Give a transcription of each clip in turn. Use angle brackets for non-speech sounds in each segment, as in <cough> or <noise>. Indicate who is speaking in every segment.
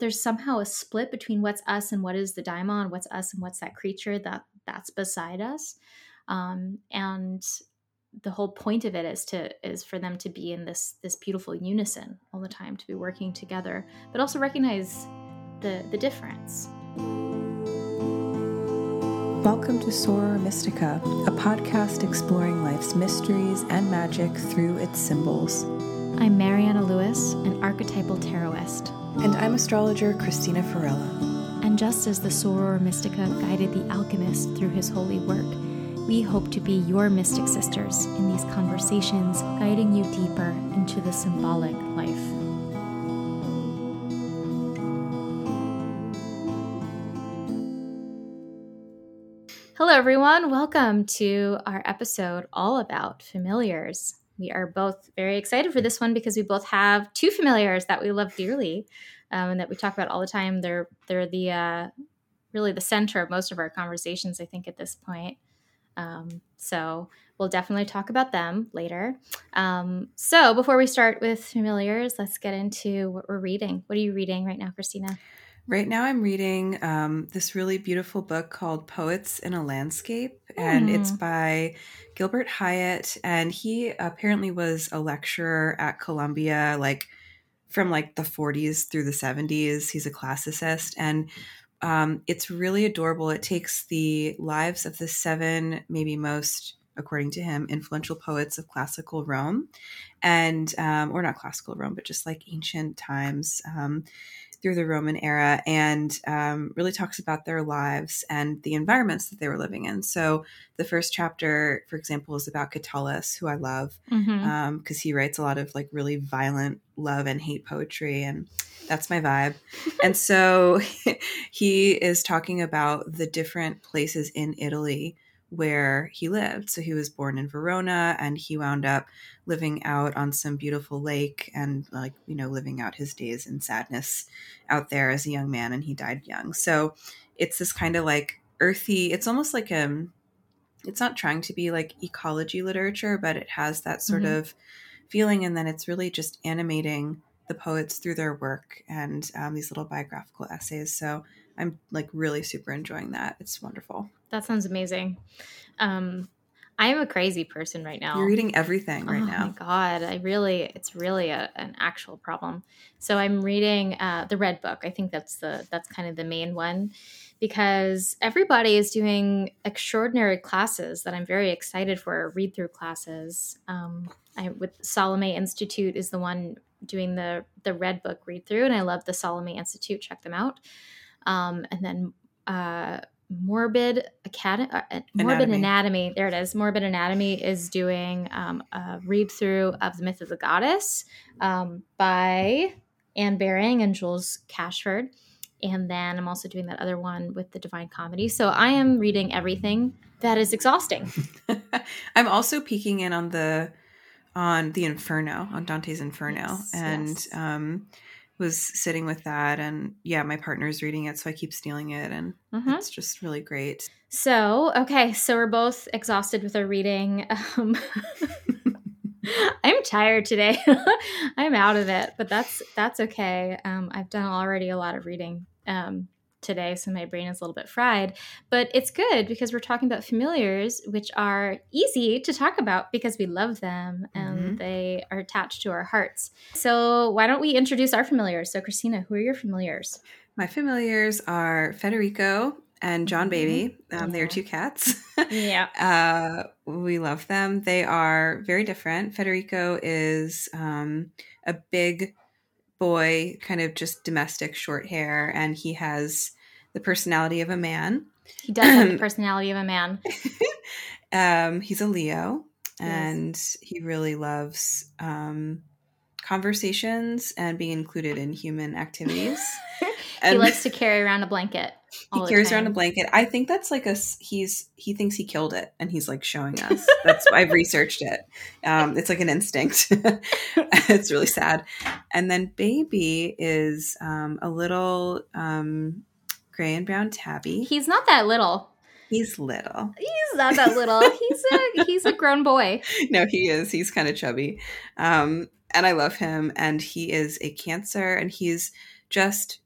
Speaker 1: there's somehow a split between what's us and what is the daimon, what's us and what's that creature that that's beside us. Um, and the whole point of it is to is for them to be in this this beautiful unison all the time, to be working together, but also recognize the the difference.
Speaker 2: Welcome to Soror Mystica, a podcast exploring life's mysteries and magic through its symbols.
Speaker 1: I'm Mariana Louis, an archetypal tarotist.
Speaker 2: And I'm astrologer Cristina Farella.
Speaker 1: And just as the Soror Mystica guided the alchemist through his holy work, we hope to be your mystic sisters in these conversations, guiding you deeper into the symbolic life. Hello, everyone. Welcome to our episode all about familiars we are both very excited for this one because we both have two familiars that we love dearly um, and that we talk about all the time. They're they're the uh, really the center of most of our conversations, I think, at this point. Um, so we'll definitely talk about them later. Um, so before we start with familiars, let's get into what we're reading. What are you reading right now, Cristina?
Speaker 2: Right now, I'm reading um, this really beautiful book called Poets in a Landscape, and mm. it's hmm. by Gilbert Highet. And he apparently was a lecturer at Columbia, like from like the 40s through the 70s. He's a classicist, and um, it's really adorable. It takes the lives of the seven, maybe most according to him, influential poets of classical Rome, and um, or not classical Rome, but just like ancient times. Through the Roman era and um, really talks about their lives and the environments that they were living in. So the first chapter, for example, is about Catullus, who I love because mm-hmm. um, he writes a lot of like really violent love and hate poetry and that's my vibe. <laughs> and so <laughs> he is talking about the different places in Italy where he lived. So he was born in Verona and he wound up living out on some beautiful lake and like, you know, living out his days in sadness out there as a young man and he died young. So it's this kind of like earthy, it's almost like um it's not trying to be like ecology literature, but it has that sort mm-hmm. of feeling and then it's really just animating the poets through their work and um, these little biographical essays. So I'm like really super enjoying that. It's wonderful.
Speaker 1: That sounds amazing. Um, I'm a crazy person right now.
Speaker 2: You're reading everything right
Speaker 1: oh
Speaker 2: now.
Speaker 1: Oh my god, I really, it's really a, an actual problem. So I'm reading uh, the Red Book. I think that's the that's kind of the main one because everybody is doing extraordinary classes that I'm very excited for. Read through classes. Um, I with Salome Institute is the one doing the the Red Book read through, and I love the Salome Institute. Check them out. Um, and then uh, Morbid Academy, uh, Morbid Anatomy. Anatomy. There it is. Morbid Anatomy is doing um, a read through of the Myth of the Goddess um, by Anne Baring and Jules Cashford. And then I'm also doing that other one with the Divine Comedy. So I am reading everything that is exhausting. <laughs>
Speaker 2: I'm also peeking in on the on the Inferno, on Dante's Inferno, yes, and yes. Um, was sitting with that and yeah my partner's reading it so i keep stealing it and mm-hmm. it's just really great.
Speaker 1: So okay so we're both exhausted with our reading. Um, <laughs> i'm tired today. <laughs> I'm out of it but that's that's okay. Um, i've done already a lot of reading. Um, today, so my brain is a little bit fried. But it's good because we're talking about familiars, which are easy to talk about because we love them and mm-hmm. they are attached to our hearts. So, why don't we introduce our familiars? So, Cristina, who are your familiars?
Speaker 2: My familiars are Federico and John mm-hmm. Baby. Um, yeah. They are two cats.
Speaker 1: yeah. <laughs>
Speaker 2: Uh, we love them. They are very different. Federico is um, a big boy, kind of just domestic short hair, and he has the personality of a man.
Speaker 1: He does have the <clears throat> personality of a man. <laughs>
Speaker 2: um, he's a Leo, and yes. he really loves um, conversations and being included in human activities. <laughs> <laughs>
Speaker 1: he likes to carry around a blanket.
Speaker 2: he carries around a blanket. I think that's like a he's he thinks he killed it, and he's like showing us. That's I've researched it. Um, it's like an instinct. <laughs> it's really sad. And then baby is um, a little um, gray and brown tabby.
Speaker 1: He's not that little.
Speaker 2: He's little.
Speaker 1: He's not that little. He's a <laughs> he's a grown boy.
Speaker 2: No, he is. He's kind of chubby. Um, and I love him. And he is a cancer, and he's just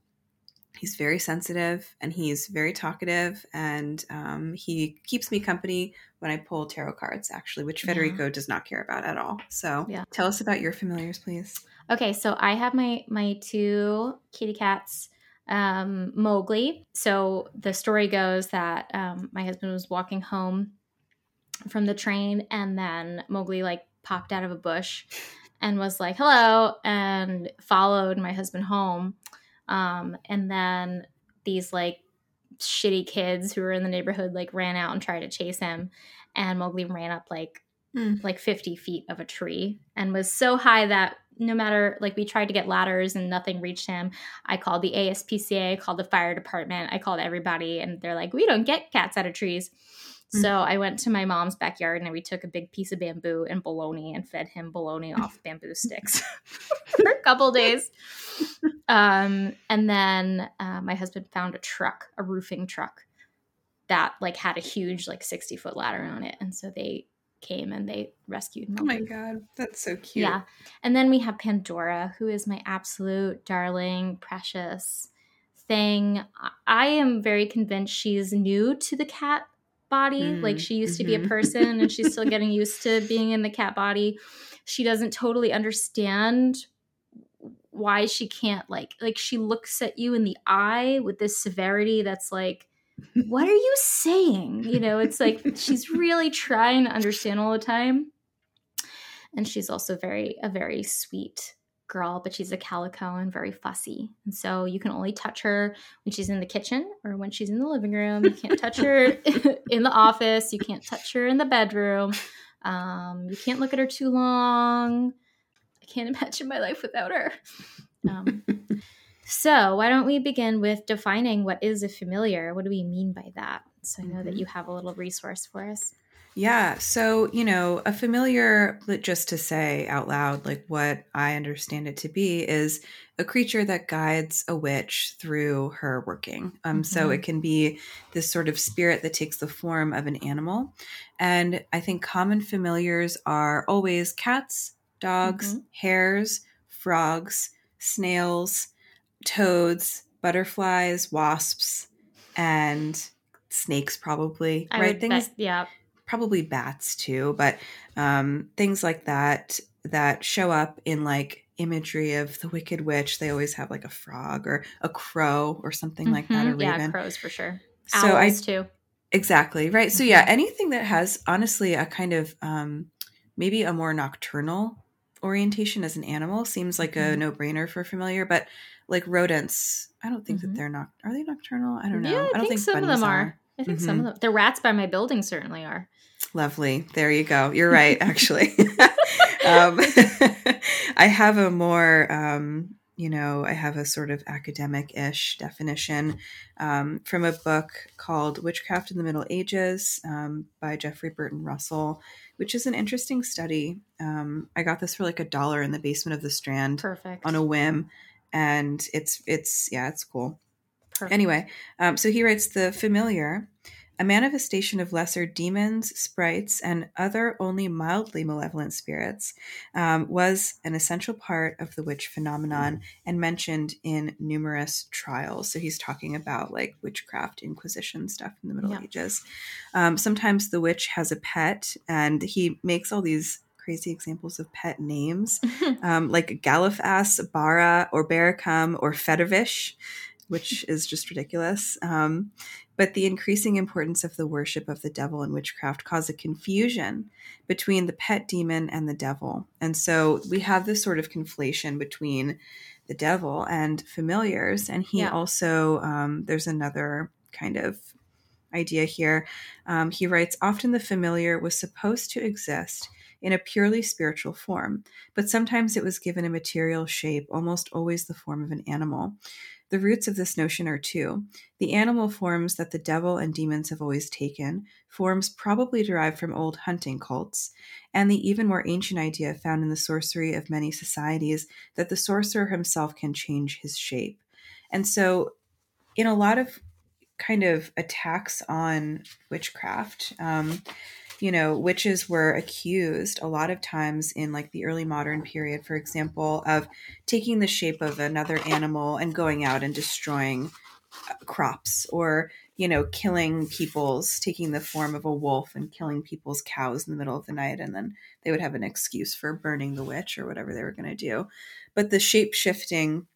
Speaker 2: he's very sensitive and he's very talkative and um, he keeps me company when i pull tarot cards actually which federico yeah. does not care about at all so yeah. tell us about your familiars please
Speaker 1: okay so i have my my two kitty cats um, mowgli so the story goes that um, my husband was walking home from the train and then mowgli like popped out of a bush and was like hello and followed my husband home um, and then these like shitty kids who were in the neighborhood like ran out and tried to chase him. And Mowgli ran up like mm. like 50 feet of a tree and was so high that no matter like we tried to get ladders and nothing reached him. I called the ASPCA, I called the fire department, I called everybody, and they're like, we don't get cats out of trees. Mm. So I went to my mom's backyard and we took a big piece of bamboo and bologna and fed him bologna <laughs> off bamboo sticks <laughs> for a couple days. Um, and then uh, my husband found a truck, a roofing truck that like had a huge like 60 foot ladder on it. And so they came and they rescued
Speaker 2: me. Oh my god, that's so cute.
Speaker 1: Yeah. And then we have Pandora, who is my absolute darling, precious thing. I am very convinced she's new to the cat body. Mm, like she used mm-hmm. to be a mm-hmm. person and she's still <laughs> getting used to being in the cat body. She doesn't totally understand why she can't like like she looks at you in the eye with this severity that's like what are you saying? You know, it's like she's <laughs> really trying to understand all the time. And she's also very a very sweet girl, but she's a calico and very fussy. And so you can only touch her when she's in the kitchen or when she's in the living room. You can't touch her <laughs> in the office. You can't touch her in the bedroom. Um, you can't look at her too long. I can't imagine my life without her. Um, so, why don't we begin with defining what is a familiar? What do we mean by that? So, I know mm-hmm. that you have a little resource for us.
Speaker 2: Yeah. So, you know, a familiar, just to say out loud, like what I understand it to be, is a creature that guides a witch through her working. Um, mm-hmm. So it can be this sort of spirit that takes the form of an animal. And I think common familiars are always cats, dogs, mm-hmm. hares, frogs, snails, toads, butterflies, wasps, and snakes, probably.
Speaker 1: I right? Things, bet, yeah
Speaker 2: probably bats too, but um, things like that that show up in like imagery of the Wicked Witch. They always have like a frog or a crow or something mm-hmm. like that.
Speaker 1: Mm-hmm. yeah, crows for sure. So Owls I, too.
Speaker 2: Exactly right. So yeah, mm-hmm. anything that has honestly a kind of um, maybe a more nocturnal orientation as an animal seems like mm-hmm. a no brainer for familiar, but like rodents, I don't think mm-hmm. that they're not. Are they nocturnal? I don't know.
Speaker 1: Yeah,
Speaker 2: I,
Speaker 1: I don't think, think some of them are. are. I think mm-hmm. some of them. The rats by my building certainly are.
Speaker 2: Lovely. There you go. You're <laughs> right, actually. <laughs> um, <laughs> I have a more, um, you know, I have a sort of academic ish definition um, from a book called Witchcraft in the Middle Ages um, by Jeffrey Burton Russell, which is an interesting study. Um, I got this for like a dollar in the basement of the Strand.
Speaker 1: Perfect.
Speaker 2: On a whim. And it's, it's, yeah, it's cool. Perfect. Anyway, um, so he writes The Familiar, a manifestation of lesser demons, sprites, and other only mildly malevolent spirits, um, was an essential part of the witch phenomenon and mentioned in numerous trials. So he's talking about like witchcraft, inquisition stuff in the Middle yeah. Ages. Um, sometimes the witch has a pet, and he makes all these crazy examples of pet names, <laughs> um, like Galiphas, Bara, or Baracum, or Federvish which <laughs> is just ridiculous. Um, but the increasing importance of the worship of the devil and witchcraft caused a confusion between the pet demon and the devil. And so we have this sort of conflation between the devil and familiars. And he yeah. also, um, there's another kind of idea here. Um, he writes often the familiar was supposed to exist in a purely spiritual form, but sometimes it was given a material shape, almost always the form of an animal. The roots of this notion are two. The animal forms that the devil and demons have always taken, forms probably derived from old hunting cults, and the even more ancient idea found in the sorcery of many societies that the sorcerer himself can change his shape. And so, in a lot of kind of attacks on witchcraft, um, you know, witches were accused a lot of times in like the early modern period, for example, of taking the shape of another animal and going out and destroying uh, crops or you know killing people's taking the form of a wolf and killing people's cows in the middle of the night and then they would have an excuse for burning the witch or whatever they were going to do. But the shape shifting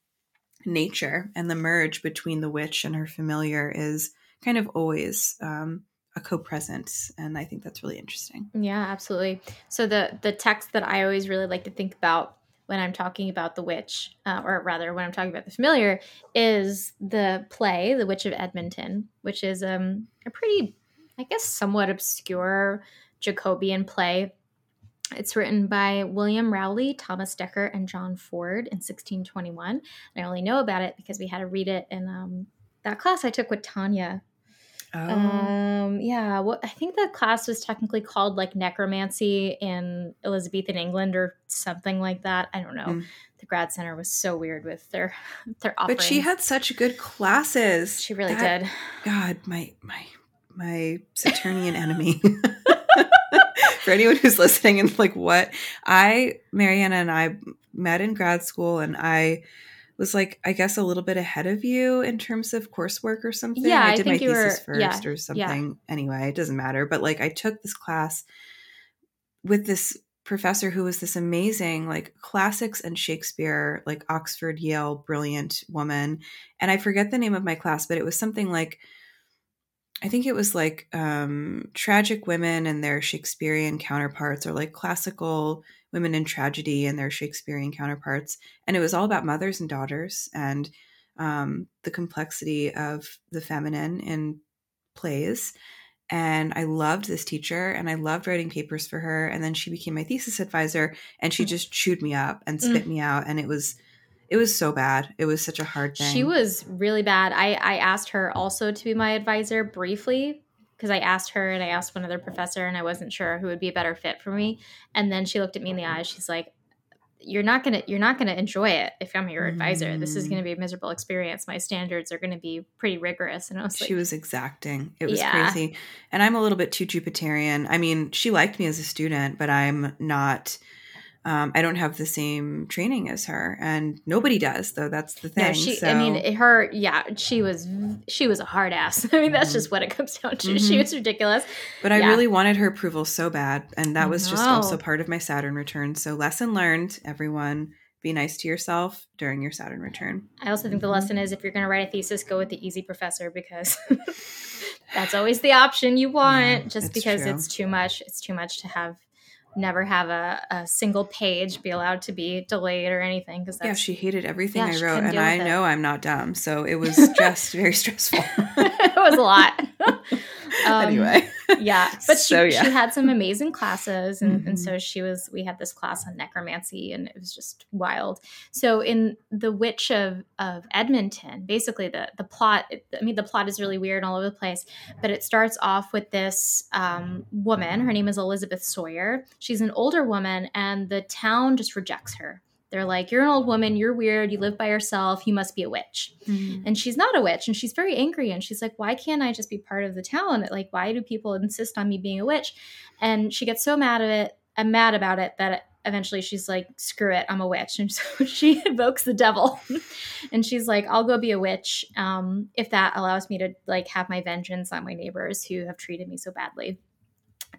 Speaker 2: nature and the merge between the witch and her familiar is kind of always um, a co-presence and i think that's really interesting.
Speaker 1: Yeah absolutely. So the the text that i always really like to think about when i'm talking about the witch uh, or rather when i'm talking about the familiar is the play the witch of edmonton which is um, a pretty i guess somewhat obscure jacobean play. It's written by William Rowley, Thomas Dekker, and John Ford in 1621. And I only know about it because we had to read it in um, that class I took with Tanya Oh. Um, yeah. Well, I think the class was technically called like necromancy in Elizabethan England or something like that. I don't know. Mm. The grad center was so weird with their <laughs> their offerings.
Speaker 2: But she had such good classes.
Speaker 1: She really that, did.
Speaker 2: God, my my my Saturnian enemy. <laughs> For anyone who's listening and like what I Mariana and I met in grad school and I was like I guess a little bit ahead of you in terms of coursework or something.
Speaker 1: Yeah,
Speaker 2: I
Speaker 1: did
Speaker 2: I
Speaker 1: my thesis
Speaker 2: were, first yeah, or something. Yeah. Anyway, it doesn't matter. But like I took this class with this professor who was this amazing like classics and Shakespeare, like Oxford, Yale, brilliant woman. And I forget the name of my class, but it was something like I think it was like um, tragic women and their Shakespearean counterparts, or like classical women in tragedy and their Shakespearean counterparts. And it was all about mothers and daughters and um, the complexity of the feminine in plays. And I loved this teacher and I loved writing papers for her. And then she became my thesis advisor and she mm. just chewed me up and spit mm. me out. And it was it was so bad. It was such a hard thing.
Speaker 1: She was really bad. I, I asked her also to be my advisor briefly because I asked her and I asked one other professor and I wasn't sure who would be a better fit for me. And then she looked at me in the eyes. She's like, "You're not gonna you're not gonna enjoy it if I'm your advisor. This is gonna be a mm. miserable experience. My standards are gonna be pretty rigorous." And I was
Speaker 2: like, she was exacting. It was yeah. crazy. And I'm a little bit too Jupiterian. I mean, she liked me as a student, but I'm not um, I don't have the same training as her, and nobody does, though. That's the thing. No,
Speaker 1: she,
Speaker 2: so.
Speaker 1: I mean, her, yeah, she was, she was a hard ass. <laughs> I mean, that's mm-hmm. just what it comes down to. Mm-hmm. She was ridiculous.
Speaker 2: But I really wanted her approval so bad, and that was just also part of my Saturn return. So, lesson learned, everyone. Be nice to yourself during your Saturn return.
Speaker 1: I also think the mm-hmm. lesson is if you're going to write a thesis, go with the easy professor because <laughs> that's always the option you want. Yeah, just because true. it's too much, it's too much to have never have a, a single page be allowed to be delayed or anything because
Speaker 2: yeah she hated everything yeah, i wrote and i know i'm not dumb so it was <laughs> just very stressful. <laughs>
Speaker 1: It was a lot <laughs> <laughs>
Speaker 2: um, anyway
Speaker 1: yeah but <laughs> so, she, yeah. she had some amazing classes and, mm-hmm. and so she was we had this class on necromancy and it was just wild so in the witch of of edmonton basically the the plot i mean the plot is really weird all over the place but it starts off with this um, woman her name is elizabeth sawyer she's an older woman and the town just rejects her they're like, You're an old woman, you're weird, you live by yourself, you must be a witch. Mm-hmm. And she's not a witch, and she's very angry. And she's like, Why can't I just be part of the town? Like, why do people insist on me being a witch? And she gets so mad at it, and mad about it that eventually she's like, Screw it, I'm a witch. And <laughs> so she invokes the devil. <laughs> and she's like, I'll go be a witch um, if that allows me to like have my vengeance on my neighbors who have treated me so badly.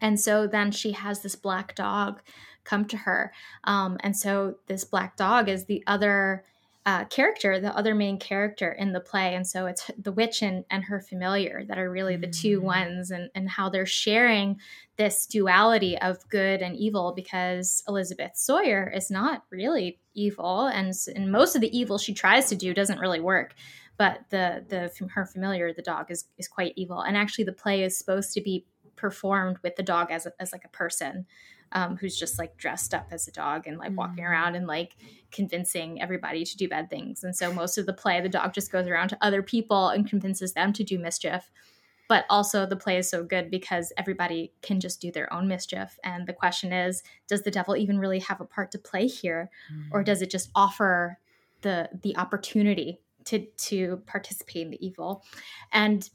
Speaker 1: And so then she has this black dog come to her. Um, and so this black dog is the other uh, character, the other main character in the play. And so it's the witch and, and her familiar that are really the two mm. ones and, and how they're sharing this duality of good and evil because Elizabeth Sawyer is not really evil. And, and most of the evil she tries to do doesn't really work. But the the her familiar, the dog, is is quite evil. And actually, the play is supposed to be performed with the dog as, a, as like a person um, who's just like dressed up as a dog and like mm. walking around and like convincing everybody to do bad things. And so most of the play, the dog just goes around to other people and convinces them to do mischief. But also, the play is so good because everybody can just do their own mischief. And the question is, does the devil even really have a part to play here, mm. or does it just offer the the opportunity to to participate in the evil? And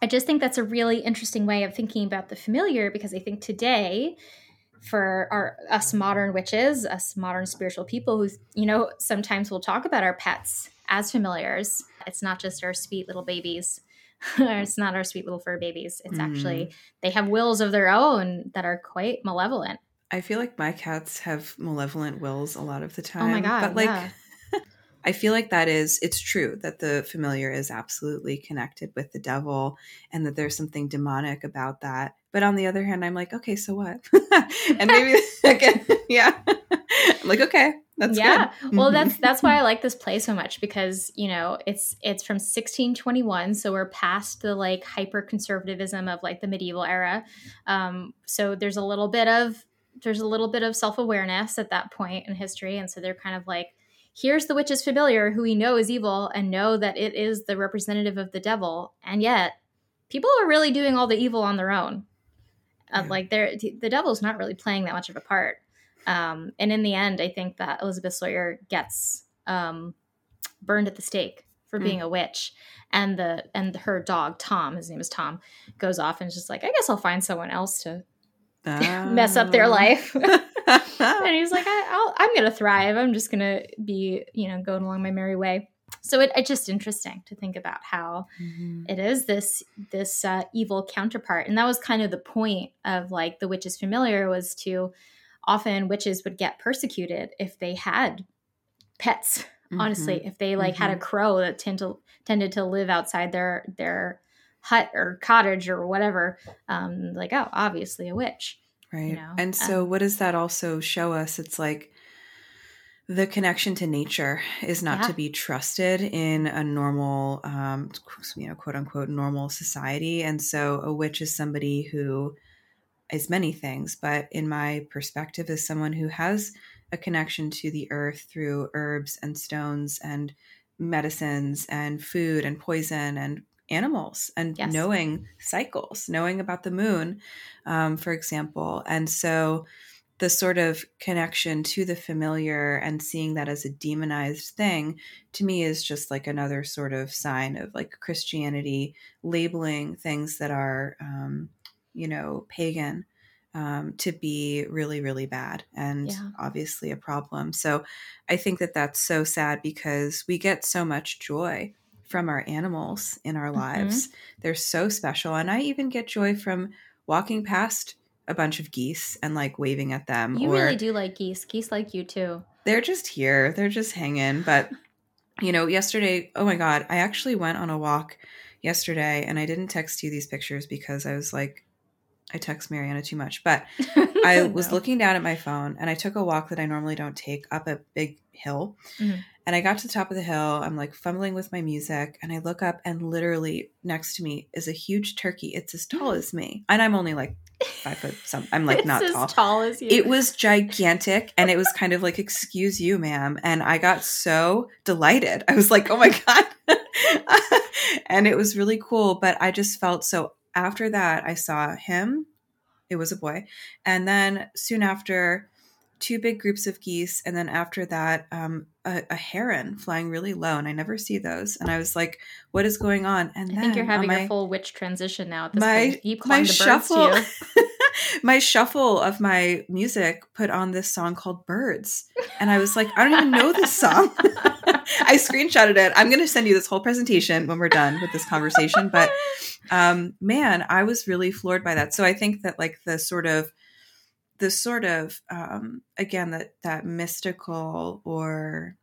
Speaker 1: I just think that's a really interesting way of thinking about the familiar because I think today, for our us modern witches, us modern spiritual people who you know sometimes we'll talk about our pets as familiars. It's not just our sweet little babies. <laughs> it's not our sweet little fur babies. It's mm. actually they have wills of their own that are quite malevolent.
Speaker 2: I feel like my cats have malevolent wills a lot of the time.
Speaker 1: Oh my god!
Speaker 2: But like
Speaker 1: yeah. <laughs>
Speaker 2: I feel like that is it's true that the familiar is absolutely connected with the devil and that there's something demonic about that. But on the other hand, I'm like, okay, so what? <laughs> and maybe <laughs> <laughs> again, yeah. I'm like, okay, that's
Speaker 1: yeah. Good. Well, that's that's why I like this play so much because you know it's it's from 1621, so we're past the like hyper conservatism of like the medieval era. Um, so there's a little bit of there's a little bit of self awareness at that point in history, and so they're kind of like here's the witch's familiar who we know is evil and know that it is the representative of the devil and yet people are really doing all the evil on their own uh, like they're the devil's not really playing that much of a part um, and in the end i think that elizabeth sawyer gets um, burned at the stake for mm. being a witch and the and her dog tom his name is tom goes off and is just like i guess i'll find someone else to <laughs> mess up their ah. life <laughs> and he's like, I, am going to thrive. I'm just going to be, you know, going along my merry way. So it, it's just interesting to think about how mm-hmm. it is this this uh, evil counterpart, and that was kind of the point of like the witches familiar was to often witches would get persecuted if they had pets. Mm-hmm. Honestly, if they like mm-hmm. had a mm-hmm. crow that tend to, tended to live outside their their hut or cottage or whatever, um, like oh, obviously a witch.
Speaker 2: Right. You know? And so, um, what does that also show us? It's like the connection to nature is not yeah. to be trusted in a normal, um, you know, quote unquote, normal society. And so, a witch is somebody who is many things, but in my perspective, is someone who has a connection to the earth through herbs and stones and medicines and food and poison and animals and yes. knowing cycles, knowing about the moon, um, for example. And so the sort of connection to the familiar and seeing that as a demonized thing to me is just like another sort of sign of like Christianity labeling things that are, um, you know, pagan. Um, to be really, really bad and yeah. obviously a problem. So I think that that's so sad because we get so much joy from our animals in our mm-hmm. lives. Mm-hmm. They're so special. And I even get joy from walking past a bunch of geese and like waving at them.
Speaker 1: You really do like geese. Geese like you too.
Speaker 2: They're just here. They're just hanging. But, <laughs> you know, yesterday, oh my God, I actually went on a walk yesterday and I didn't text you these pictures because I was like, I text Mariana too much. But <laughs> I was looking down at my phone and I took a walk that I normally don't take up a big hill. Mm-hmm. And I got to the top of the hill. I'm like fumbling with my music, and I look up, and literally next to me is a huge turkey. It's as tall as me, and I'm only like five foot some. I'm like not tall.
Speaker 1: tall as you.
Speaker 2: It was gigantic, and it was kind of like, "Excuse you, ma'am," and I got so delighted. I was like, "Oh my god!" <laughs> and it was really cool. But I just felt so. After that, I saw him. It was a boy, and then soon after two big groups of geese, and then after that, um, a, a, heron flying really low, and I never see those. And I was like, "What is going on?" And
Speaker 1: I think you're having my, a full witch transition now. At this my point. Keep my
Speaker 2: shuffle, <laughs> my shuffle of my music put on this song called "Birds," and I was like, "I don't even know this song." <laughs> I screenshotted it. I'm going to send you this whole presentation when we're done with this conversation. But um, man, I was really floored by that. So I think that like the sort of the sort of um, again that that mystical or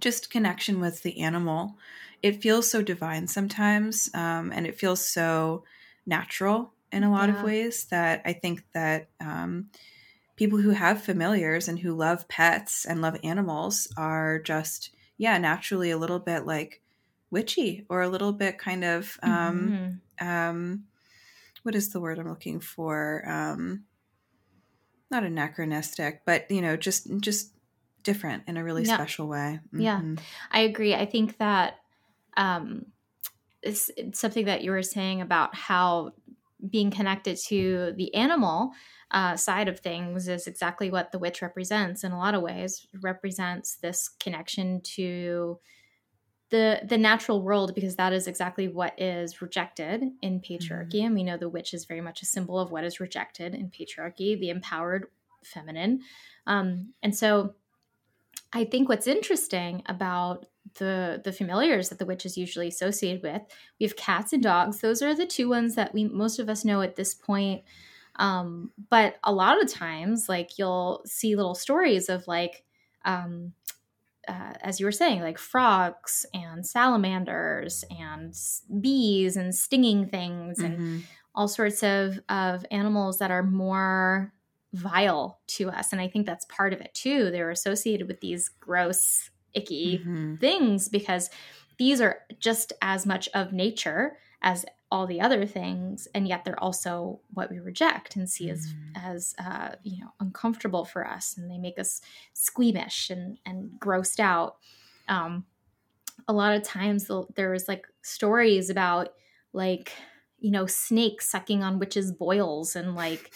Speaker 2: just connection with the animal it feels so divine sometimes um, and it feels so natural in a lot yeah. of ways that i think that um, people who have familiars and who love pets and love animals are just yeah naturally a little bit like witchy or a little bit kind of um, mm-hmm. um, what is the word i'm looking for um, not anachronistic, but you know, just just different in a really yeah. special way.
Speaker 1: Mm-hmm. Yeah, I agree. I think that um, it's, it's, something that you were saying about how being connected to the animal uh, side of things is exactly what the witch represents in a lot of ways. It represents this connection to the the natural world because that is exactly what is rejected in patriarchy. Mm-hmm. and we know the witch is very much a symbol of what is rejected in patriarchy the empowered feminine. Um, and so i think what's interesting about the the familiars that the witch is usually associated with we have cats and dogs. Those are the two ones that we most of us know at this point. Um, but a lot of times like you'll see little stories of like um, uh, as you were saying, like frogs and salamanders and bees and stinging things mm-hmm. and all sorts of, of animals that are more vile to us. And I think that's part of it too. They're associated with these gross, icky mm-hmm. things because these are just as much of nature as all the other things and yet they're also what we reject and see as mm. as uh, you know uncomfortable for us and they make us squeamish and and grossed out um, a lot of times there's like stories about like you know snakes sucking on witches boils and like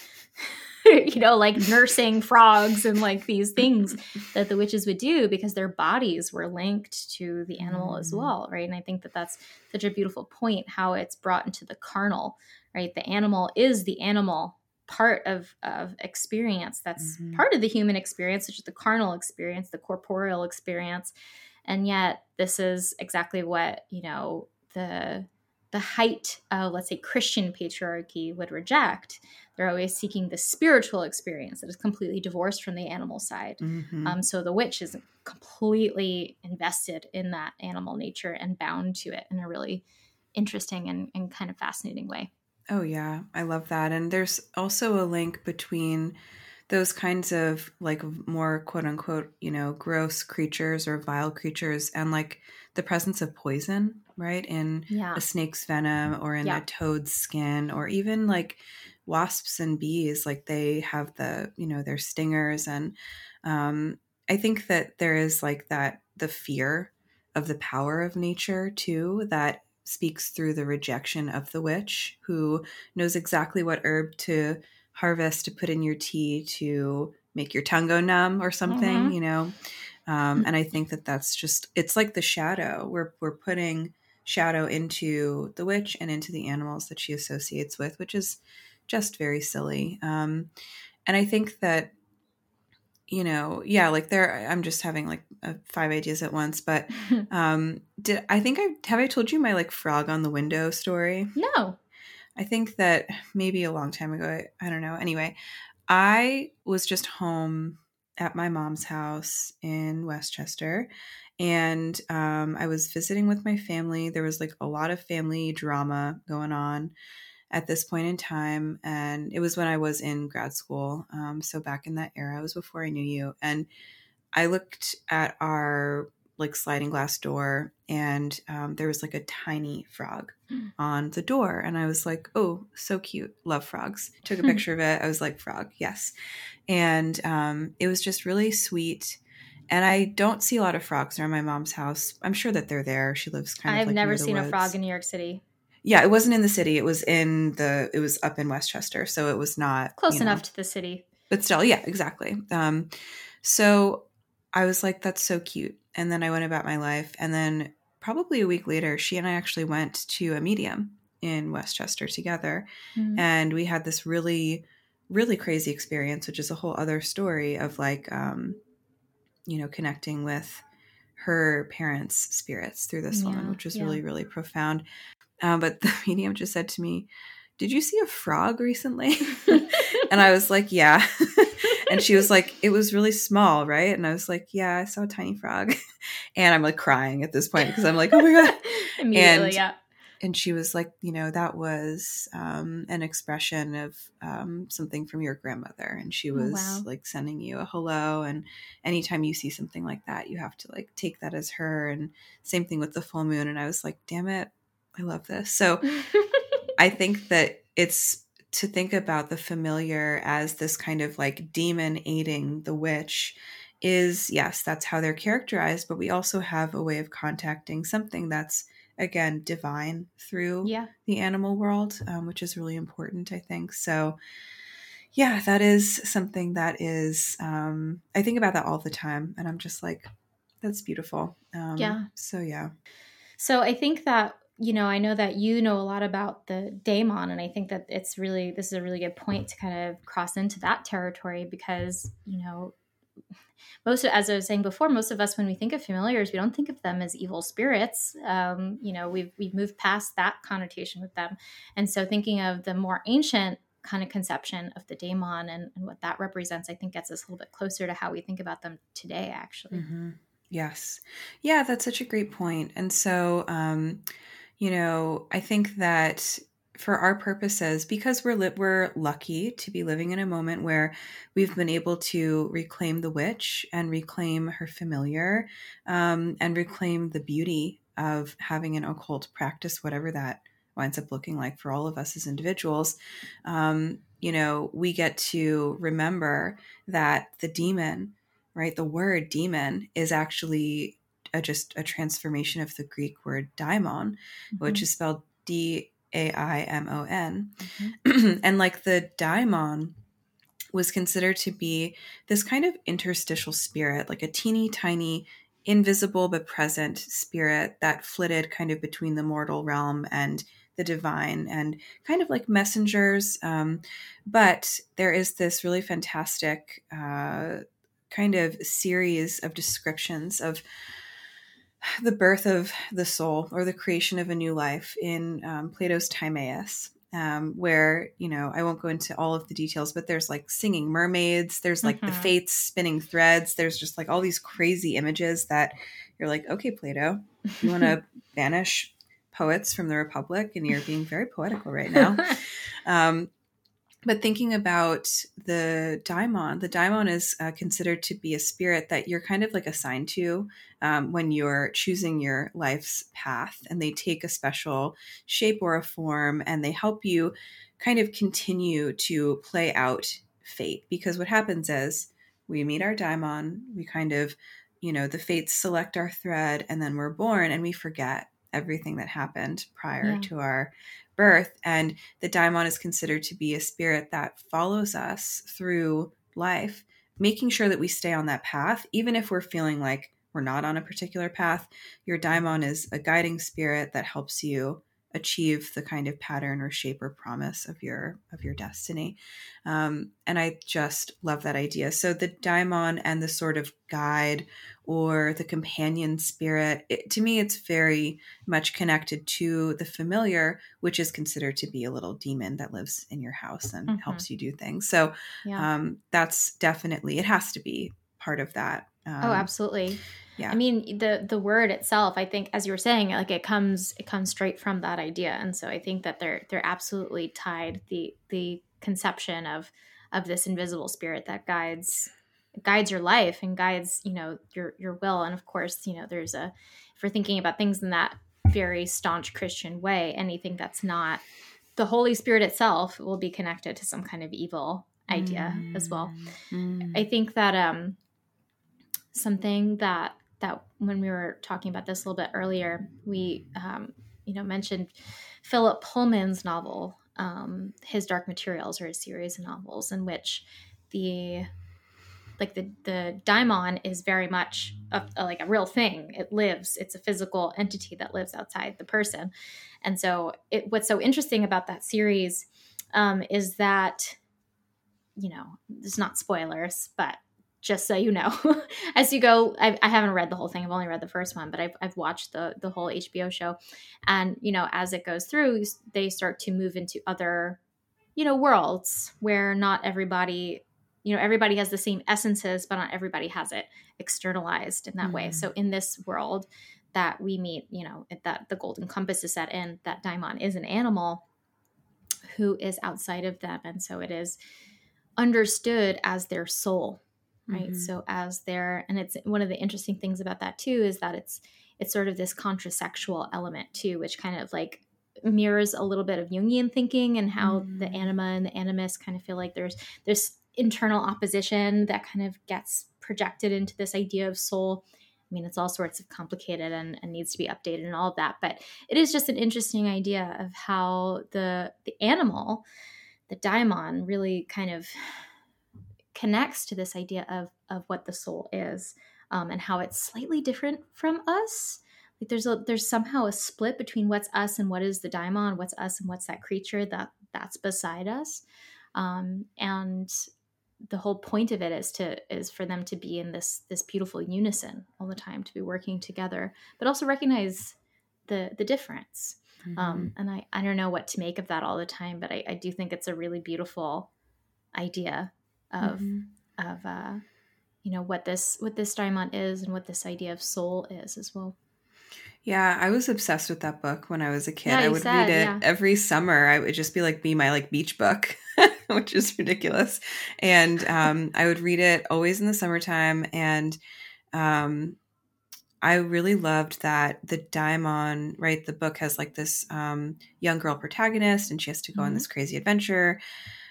Speaker 1: <laughs> you know, like nursing frogs and like these things that the witches would do because their bodies were linked to the animal mm. as well, right? And I think that that's such a beautiful point how it's brought into the carnal, right? The animal is the animal part of of experience that's mm-hmm. part of the human experience which is the carnal experience the corporeal experience and yet this is exactly what you know the the height of let's say christian patriarchy would reject they're always seeking the spiritual experience that is completely divorced from the animal side. Mm-hmm. Um, so the witch is completely invested in that animal nature and bound to it in a really interesting and, and kind of fascinating way.
Speaker 2: Oh, yeah. I love that. And there's also a link between those kinds of like more quote unquote, you know, gross creatures or vile creatures and like the presence of poison, right? In yeah. a snake's venom or in yeah. a toad's skin or even like wasps and bees like they have the you know their stingers and um i think that there is like that the fear of the power of nature too that speaks through the rejection of the witch who knows exactly what herb to harvest to put in your tea to make your tongue go numb or something mm-hmm. you know um, and i think that that's just it's like the shadow we're we're putting shadow into the witch and into the animals that she associates with which is just very silly. Um, and I think that, you know, yeah, like there, I'm just having like uh, five ideas at once. But <laughs> um, did I think I have I told you my like frog on the window story?
Speaker 1: No.
Speaker 2: I think that maybe a long time ago. I, I don't know. Anyway, I was just home at my mom's house in Westchester and um, I was visiting with my family. There was like a lot of family drama going on at this point in time. And it was when I was in grad school. Um, so back in that era, it was before I knew you. And I looked at our like sliding glass door and um, there was like a tiny frog mm. on the door and i was like oh so cute love frogs took a <laughs> picture of it i was like frog yes and um, it was just really sweet and i don't see a lot of frogs around my mom's house i'm sure that they're there she lives kind
Speaker 1: of
Speaker 2: i've
Speaker 1: like never seen a frog in new york city
Speaker 2: yeah, it wasn't in the city. It was in the. It was up in Westchester, so it was not
Speaker 1: close enough know, to the city.
Speaker 2: But still, yeah, exactly. Um, so I was like, "That's so cute," and then I went about my life. And then probably a week later, she and I actually went to a medium in Westchester together, mm-hmm. and we had this really, really crazy experience, which is a whole other story of like, um, you know, connecting with her parents' spirits through this yeah, woman, which was yeah. really, really profound. Uh, but <laughs> the medium just said to me, Did you see a frog recently? <laughs> <laughs> and I was like, Yeah. and she was like, It was really small, right? And I was like, Yeah, I saw a tiny frog. and I'm like crying at this point because I'm like, Oh my God.
Speaker 1: Immediately, and, yeah.
Speaker 2: And she was like, you know, that was um, an expression of um, something from your grandmother. And she oh, was wow. like sending you a hello. And anytime you see something like that, you have to like take that as her. And same thing with the full moon. And I was like, damn it, I love this. So <laughs> I think that it's to think about the familiar as this kind of like demon aiding the witch is yes, that's how they're characterized, but we also have a way of contacting something that's again divine through
Speaker 1: yeah.
Speaker 2: the animal world, um, which is really important, I think. So yeah, that is something that is um, I think about that all the time, and I'm just like, that's beautiful. Um,
Speaker 1: yeah.
Speaker 2: So yeah.
Speaker 1: So I think that you know, I know that you know a lot about the daemon, and I think that it's really this is a really good point to kind of cross into that territory because you know most of, as I was saying before, most of us when we think of familiars, we don't think of them as evil spirits. Um, you know, we've we've moved past that connotation with them, and so thinking of the more ancient kind of conception of the daemon and, and what that represents, I think gets us a little bit closer to how we think about them today. Actually,
Speaker 2: mm-hmm. yes, yeah, that's such a great point, and so. Um, you know, I think that for our purposes because we're li- we're lucky to be living in a moment where we've been able to reclaim the witch and reclaim her familiar um, and reclaim the beauty of having an occult practice whatever that winds up looking like for all of us as individuals um, you know we get to remember that the demon right the word demon is actually a, just a transformation of the greek word daimon mm-hmm. which is spelled d a I M O N. Mm-hmm. <clears throat> and like the daimon was considered to be this kind of interstitial spirit, like a teeny tiny, invisible but present spirit that flitted kind of between the mortal realm and the divine and kind of like messengers. Um, but there is this really fantastic uh, kind of series of descriptions of the birth of the soul or the creation of a new life in um, Plato's Timaeus. Um, where you know I won't go into all of the details, but there's like singing mermaids, there's like mm-hmm. the fates spinning threads, there's just like all these crazy images that you're like, okay, Plato, you want to <laughs> banish poets from the Republic, and you're being very poetical right now. <laughs> um, but thinking about the daimon, the daimon is uh, considered to be a spirit that you're kind of like assigned to um, when you're choosing your life's path, and they take a special shape or a form, and they help you kind of continue to play out fate. Because what happens is we meet our daimon, we kind of, you know, the fates select our thread, and then we're born, and we forget everything that happened prior yeah. to our birth. And the daimon is considered to be a spirit that follows us through life, making sure that we stay on that path, even if we're feeling like we're not on a particular path. Your daimon is a guiding spirit that helps you achieve the kind of pattern or shape or promise of your of your destiny um, and i just love that idea so the daimon and the sort of guide or the companion spirit it, to me it's very much connected to the familiar which is considered to be a little demon that lives in your house and mm-hmm. helps you do things so yeah. um, that's definitely it has to be part of that
Speaker 1: um, oh absolutely yeah i mean the the word itself i think as you were saying like it comes it comes straight from that idea and so i think that they're they're absolutely tied the the conception of of this invisible spirit that guides guides your life and guides you know your your will and of course you know there's a if we're thinking about things in that very staunch christian way anything that's not the holy spirit itself will be connected to some kind of evil idea mm. as well mm. i think that um something that that when we were talking about this a little bit earlier, we um, you know mentioned Philip Pullman's novel, um, his Dark Materials, or a series of novels in which the like the the daimon is very much a, a, like a real thing. It lives. It's a physical entity that lives outside the person. And so, it, what's so interesting about that series um, is that you know, it's not spoilers, but just so you know <laughs> as you go I, I, haven't read the whole thing i've only read the first one but I've, I've watched the the whole hbo show. And you know as it goes through they start to move into other you know worlds where not everybody you know everybody has the same essences but not everybody has it externalized in that mm. way so in this world that we meet you know that the golden compass is set in that daimon is an animal who is outside of them and so it is understood as their soul right mm-hmm. so as there and it's one of the interesting things about that too is that it's it's sort of this contrasexual element too which kind of like mirrors a little bit of jungian thinking and how mm-hmm. the anima and the animus kind of feel like there's there's internal opposition that kind of gets projected into this idea of soul I mean, it's all sorts of complicated and, and, needs to be updated and all of that. But it is just an interesting idea of how the the animal, the daimon, really kind of connects to this idea of of what the soul is um, and how it's slightly different from us. Like there's a there's somehow a split between what's us and what is the daimon what's us and what's that creature that that's beside us. Um, and the whole point of it is to is for them to be in this this beautiful unison all the time to be working together but also recognize the the difference. Mm-hmm. um, and I, I don't know what to make of that all the time but I, I do think it's a really beautiful idea of mm-hmm. of uh, you know what this what this daimon is and what this idea of soul is as well
Speaker 2: yeah, I was obsessed with that book when I was a kid. Yeah, I would said, read it yeah. every summer. I would just be like be my like beach book, <laughs> which is ridiculous. And um, I would read it always in the summertime. And um, I really loved that the Daimon, right? The book has like this um, young girl protagonist, and she has to go mm-hmm. on this crazy adventure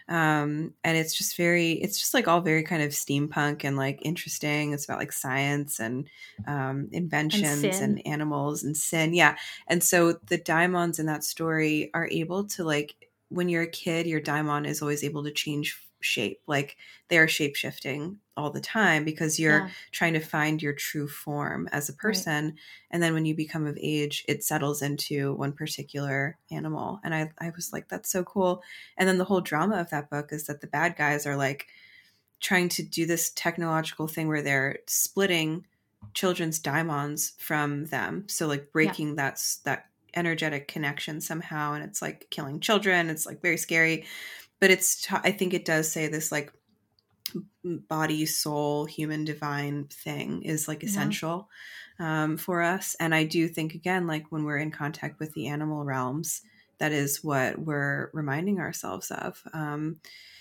Speaker 2: um and it's just very it's just like all very kind of steampunk and like interesting. It's about like science and um inventions and, and animals and sin. Yeah. And so the daimons in that story are able to like when you're a kid your daimon is always able to change shape like they are shape shifting all the time because you're yeah. trying to find your true form as a person right. and then when you become of age it settles into one particular animal and I, I was like that's so cool and then the whole drama of that book is that the bad guys are like trying to do this technological thing where they're splitting children's daimons from them so like breaking yeah. that that energetic connection somehow and it's like killing children it's like very scary but it's I think it does say this like body soul human divine thing is like essential yeah. um, for us and i do think again like when we're in contact with the animal realms that is what we're reminding ourselves of um,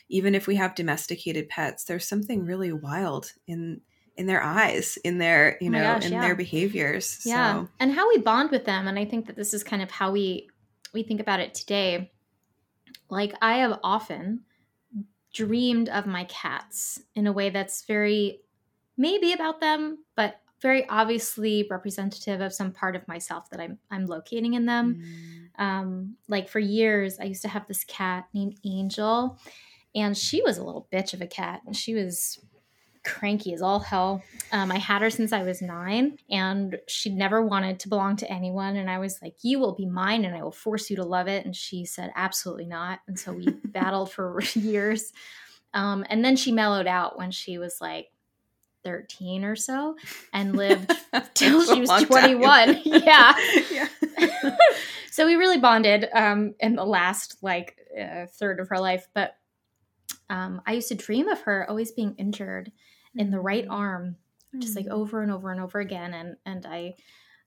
Speaker 2: even if we have domesticated pets there's something really wild in in their eyes in their you oh know gosh, in yeah. their behaviors
Speaker 1: yeah so. and how we bond with them and i think that this is kind of how we we think about it today like I have often dreamed of my cats in a way that's very maybe about them, but very obviously representative of some part of myself that I'm I'm locating in them. Mm. Um, like for years, I used to have this cat named Angel, and she was a little bitch of a cat, and she was cranky as all hell. Um, I had her since I was nine, and she never wanted to belong to anyone. And I was like, "You will be mine, and I will force you to love it." And she said, "Absolutely not." And so we <laughs> battled for <laughs> years. Um, and then she mellowed out when she was like 13 or so and lived <laughs> till she was 21. yeah. yeah. so we really bonded um, in the last like uh, third of her life. But um, I used to dream of her always being injured in the right arm just like mm-hmm. over and over and over again and and i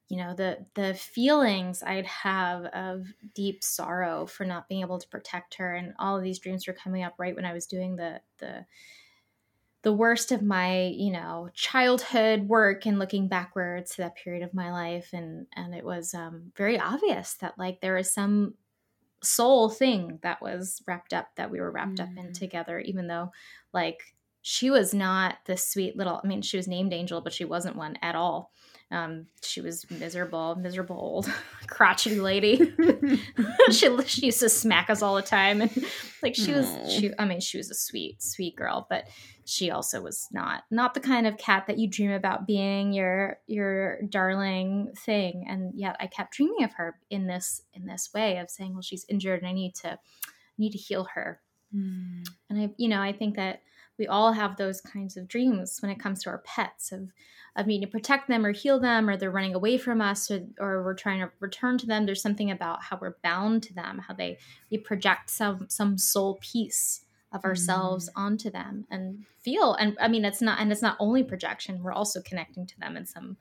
Speaker 1: you know the the feelings i'd have of deep sorrow for not being able to protect her and all of these dreams were coming up right when i was doing the the the worst of my you know childhood work and looking backwards to that period of my life and and it was um, very obvious that like there was some soul thing that was wrapped up that we were wrapped mm. up in mm-hmm. together even though like she was not the sweet little i mean she was named angel but she wasn't one at all. Um, she was miserable miserable old <laughs> crotchety lady. <laughs> She, she used to smack us all the time and like she was she i mean she was a sweet sweet girl but she also was not not the kind of cat that you dream about being your your darling thing and yet i kept dreaming of her in this in this way of saying well she's injured and i need to need to heal her. Mm. and i you know i think that we all have those kinds of dreams when it comes to our pets of of needing to protect them or heal them or they're running away from us or, or we're trying to return to them there's something about how we're bound to them how they we project some some soul piece of ourselves mm. onto them and feel and i mean it's not and it's not only projection we're also connecting to them in some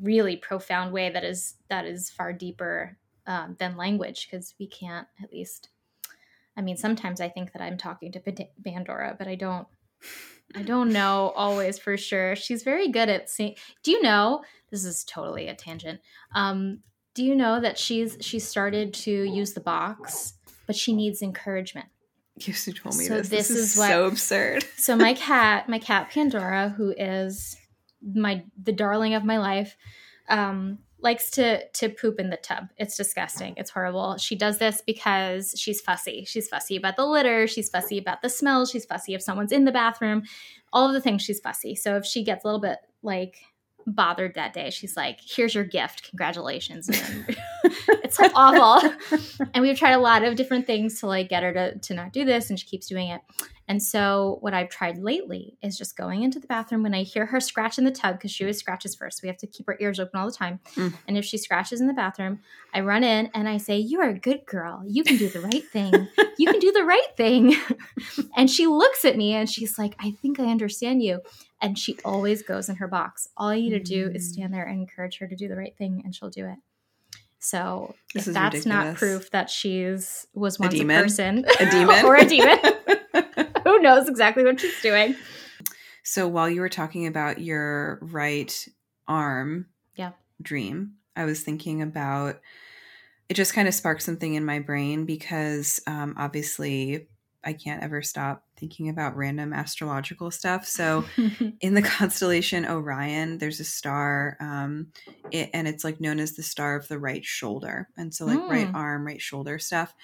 Speaker 1: really profound way that is that is far deeper um, than language because we can't at least I mean, sometimes I think that I'm talking to Pandora, but I don't. I don't know always for sure. She's very good at seeing. Do you know? This is totally a tangent. Um, do you know that she's she started to use the box, but she needs encouragement.
Speaker 2: You told me so this. This, this is, is what, so absurd. <laughs>
Speaker 1: so my cat, my cat Pandora, who is my the darling of my life, um, likes to to poop in the tub. It's disgusting. It's horrible. She does this because she's fussy. She's fussy about the litter, she's fussy about the smell, she's fussy if someone's in the bathroom. All of the things she's fussy. So if she gets a little bit like bothered that day. She's like, "Here's your gift, congratulations." <laughs> It's like awful. <laughs> and we've tried a lot of different things to like get her to to not do this, and she keeps doing it. And so, what I've tried lately is just going into the bathroom when I hear her scratch in the tub because she always scratches first. We have to keep her ears open all the time. Mm. And if she scratches in the bathroom, I run in and I say, You are a good girl. You can do the right thing. You can do the right thing. <laughs> and she looks at me and she's like, I think I understand you. And she always goes in her box. All you need to do is mm. stand there and encourage her to do the right thing, and she'll do it. So this if that's ridiculous. not proof that she's was once a, a person,
Speaker 2: a demon, <laughs>
Speaker 1: or a demon, who knows exactly what she's doing.
Speaker 2: So while you were talking about your right arm
Speaker 1: yeah.
Speaker 2: dream, I was thinking about it just kind of sparked something in my brain because um, obviously I can't ever stop thinking about random astrological stuff. So, <laughs> in the constellation Orion, there's a star, um, it, and it's like known as the star of the right shoulder. And so, like mm. right arm, right shoulder stuff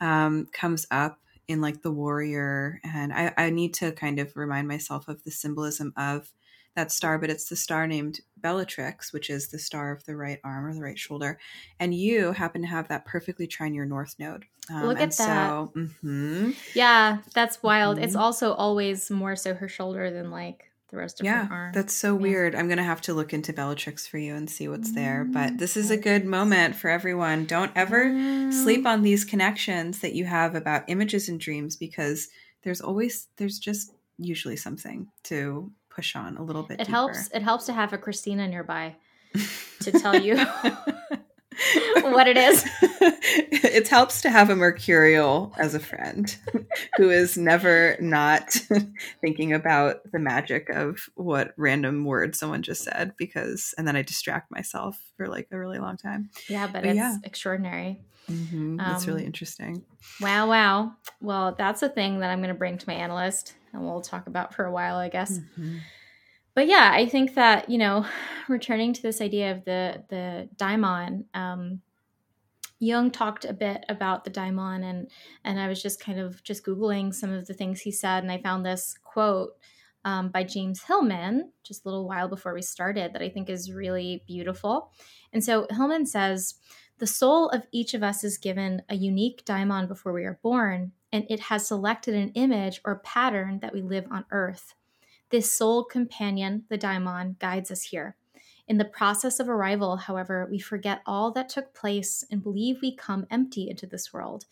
Speaker 2: um, comes up in like the warrior. And I, I need to kind of remind myself of the symbolism of that star, but it's the star named Bellatrix, which is the star of the right arm or the right shoulder. And you happen to have that perfectly trine your north node.
Speaker 1: Um, Look at that. So, mm-hmm. Yeah, that's wild. Mm-hmm. It's also always more so her shoulder than like the rest of
Speaker 2: yeah,
Speaker 1: her arm.
Speaker 2: That's so yeah. weird. I'm going to have to look into Bellatrix for you and see what's there. But this is a mm. good moment for everyone. Don't ever sleep mm. on these connections that you have about images and dreams because there's always, there's just usually something to push on a little bit.
Speaker 1: It
Speaker 2: deeper.
Speaker 1: helps. It helps to have a Cristina nearby to tell you <laughs> <laughs> what it is. <laughs>
Speaker 2: it helps to have a Mercurial as a friend who is never not <laughs> thinking about the magic of what random word someone just said because, and then I distract myself for like a really long time.
Speaker 1: Yeah, but, but it's yeah. extraordinary.
Speaker 2: Mm-hmm. That's um, really interesting.
Speaker 1: Wow, wow. Well, that's a thing that I'm going to bring to my analyst and we'll talk about for a while, I guess. Mm-hmm. But yeah, I think that you know, <sighs> returning to this idea of the the daimon, um, Jung talked a bit about the daimon, and and I was just kind of just googling some of the things he said, and I found this quote um, by James Hillman just a little while before we started that I think is really beautiful. And so Hillman says, the soul of each of us is given a unique daimon before we are born, and it has selected an image or pattern that we live on earth. This soul companion, the daimon, guides us here. In the process of arrival, however, we forget all that took place and believe we come empty into this world.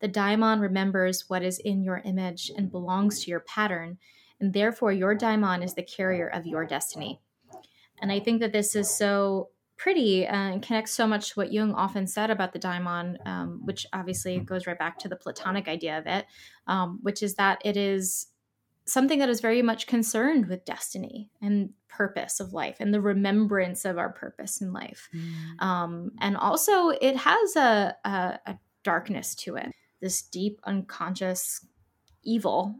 Speaker 1: The daimon remembers what is in your image and belongs to your pattern, and therefore your daimon is the carrier of your destiny. And I think that this is so pretty uh, and connects so much to what Jung often said about the daimon, um, which obviously goes right back to the Platonic idea of it, um, which is that it is something that is very much concerned with destiny and purpose of life and the remembrance of our purpose in life. Mm. Um, and also, it has a, a, a darkness to it, this deep unconscious evil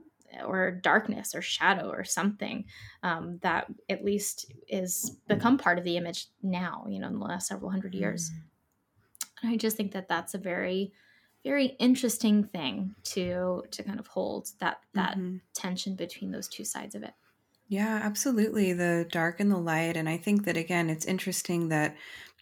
Speaker 1: or darkness or shadow or something um, that at least is become part of the image now you know in the last several hundred years mm. and i just think that that's a very very interesting thing to to kind of hold that that mm-hmm. tension between those two sides of it
Speaker 2: yeah absolutely the dark and the light and i think that again it's interesting that